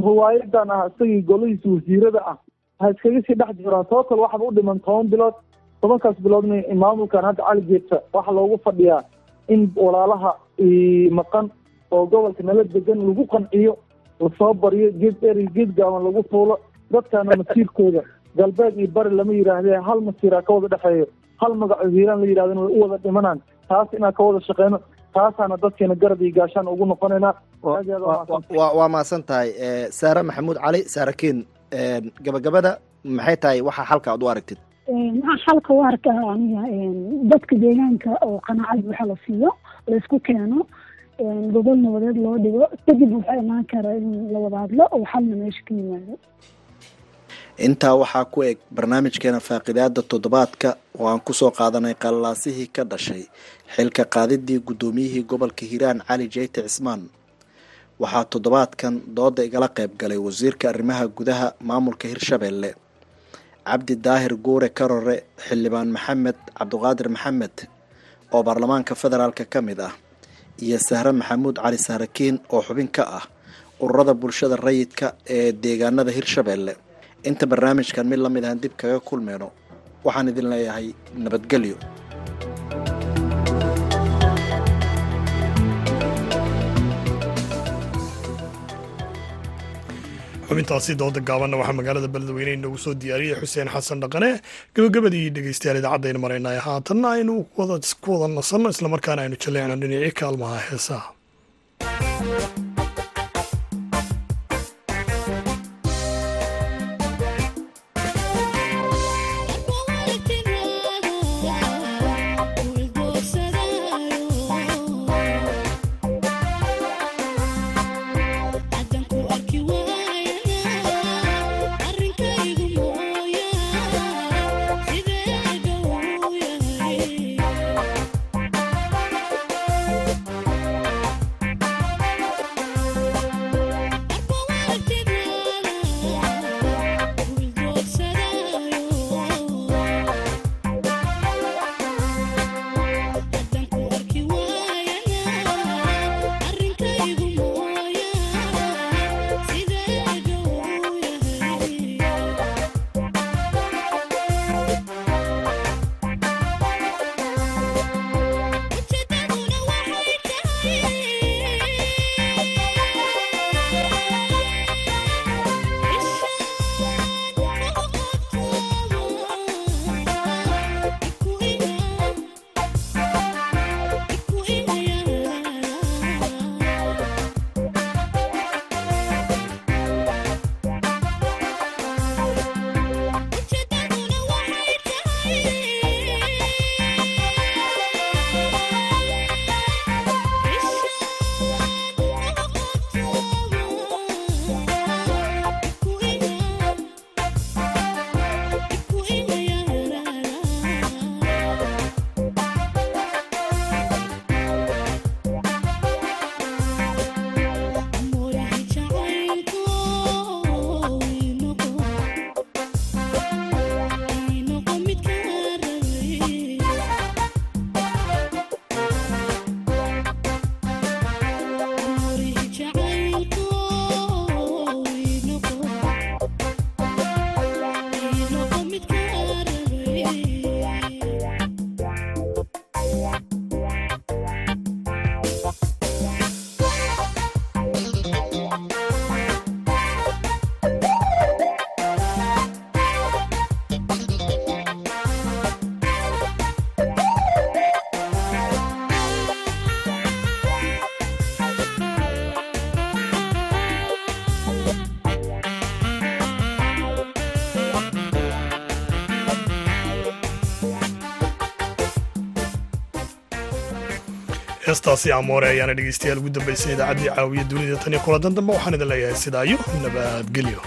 Riwaayadan ah isagii golihiisa wasiirada ah. Ha iskaga sii dhex jiraan. Total waxaba u dhiman toban bilood tobankaas biloodna maamulkan hadda cali geedta waxaa loogu fadhiyaa in walaalaha eh, maqan oo gobolka nala degan lagu qanciyo la soo baryo geed dheer iyo geed gaaban lagu fuulo dadkana masiirkooda galbeed iyo bari lama yidhaahdee hal masiiraa ka wada dhexeeyo hal magaco hiiraan la yidhahdana way u wada dhimanaan taas inaan ka wada shaqeyno taasaana dadkeena garab iyo gaashaan ugu noqonaynaa waa mahadsan. mahadsan tahay Eh, saare maxamuud cali saarakiin gabagabada maxay tahay waxa xalka aad u aragtid xalka u arkaa aniga dadka deegaanka oo qanaacad buuxa la siiyo la isku keeno. Gobol nabadeed loo dhigo kadib waxaa imaan kara in la wada hadlo oo xalna meesha ka yimaado. Intaa waxaa ku eg barnaamijkeena faaqidaada toddobaadka oo aan ku soo qaadanay qallaasihii ka dhashay xilka qaadidii guddoomiyihii gobolka hiiraan cali jeyte cismaan. Waxaa toddobaadkan dooda igala qayb galay wasiirka arrimaha gudaha maamulka hirshabeelle cabdi daahir guure karore xildhibaan maxamed cabdiqaadir maxamed oo baarlamaanka federaalka ka mid ah iyo sahre maxamuud cali saarakiin oo xubin ka ah ururada bulshada rayidka ee deegaanada hirshabeelle. Inta barnaamijkan mid la mid ahan dib kaga kulmeyno waxaan idin leeyahay nabadgelyo xubintaasi dooda gaabanna waxaa magaalada beledweyne inoogu soo diyaariyey xuseen xasan dhaqane. Gabagabadii dhegeystayaal idaacadayna maraynay haatanna aynu ku wada nasanno islamarkaana aynu jaleecno dhinacii kaalmaha heesaha heestaasi amoore ayaana dhegeystayaal ugu dambeysay idaacaddii caawiya dunida tan iyo kuladan dambe waxaan idin leeyahay sidaa iyo nabadgelyo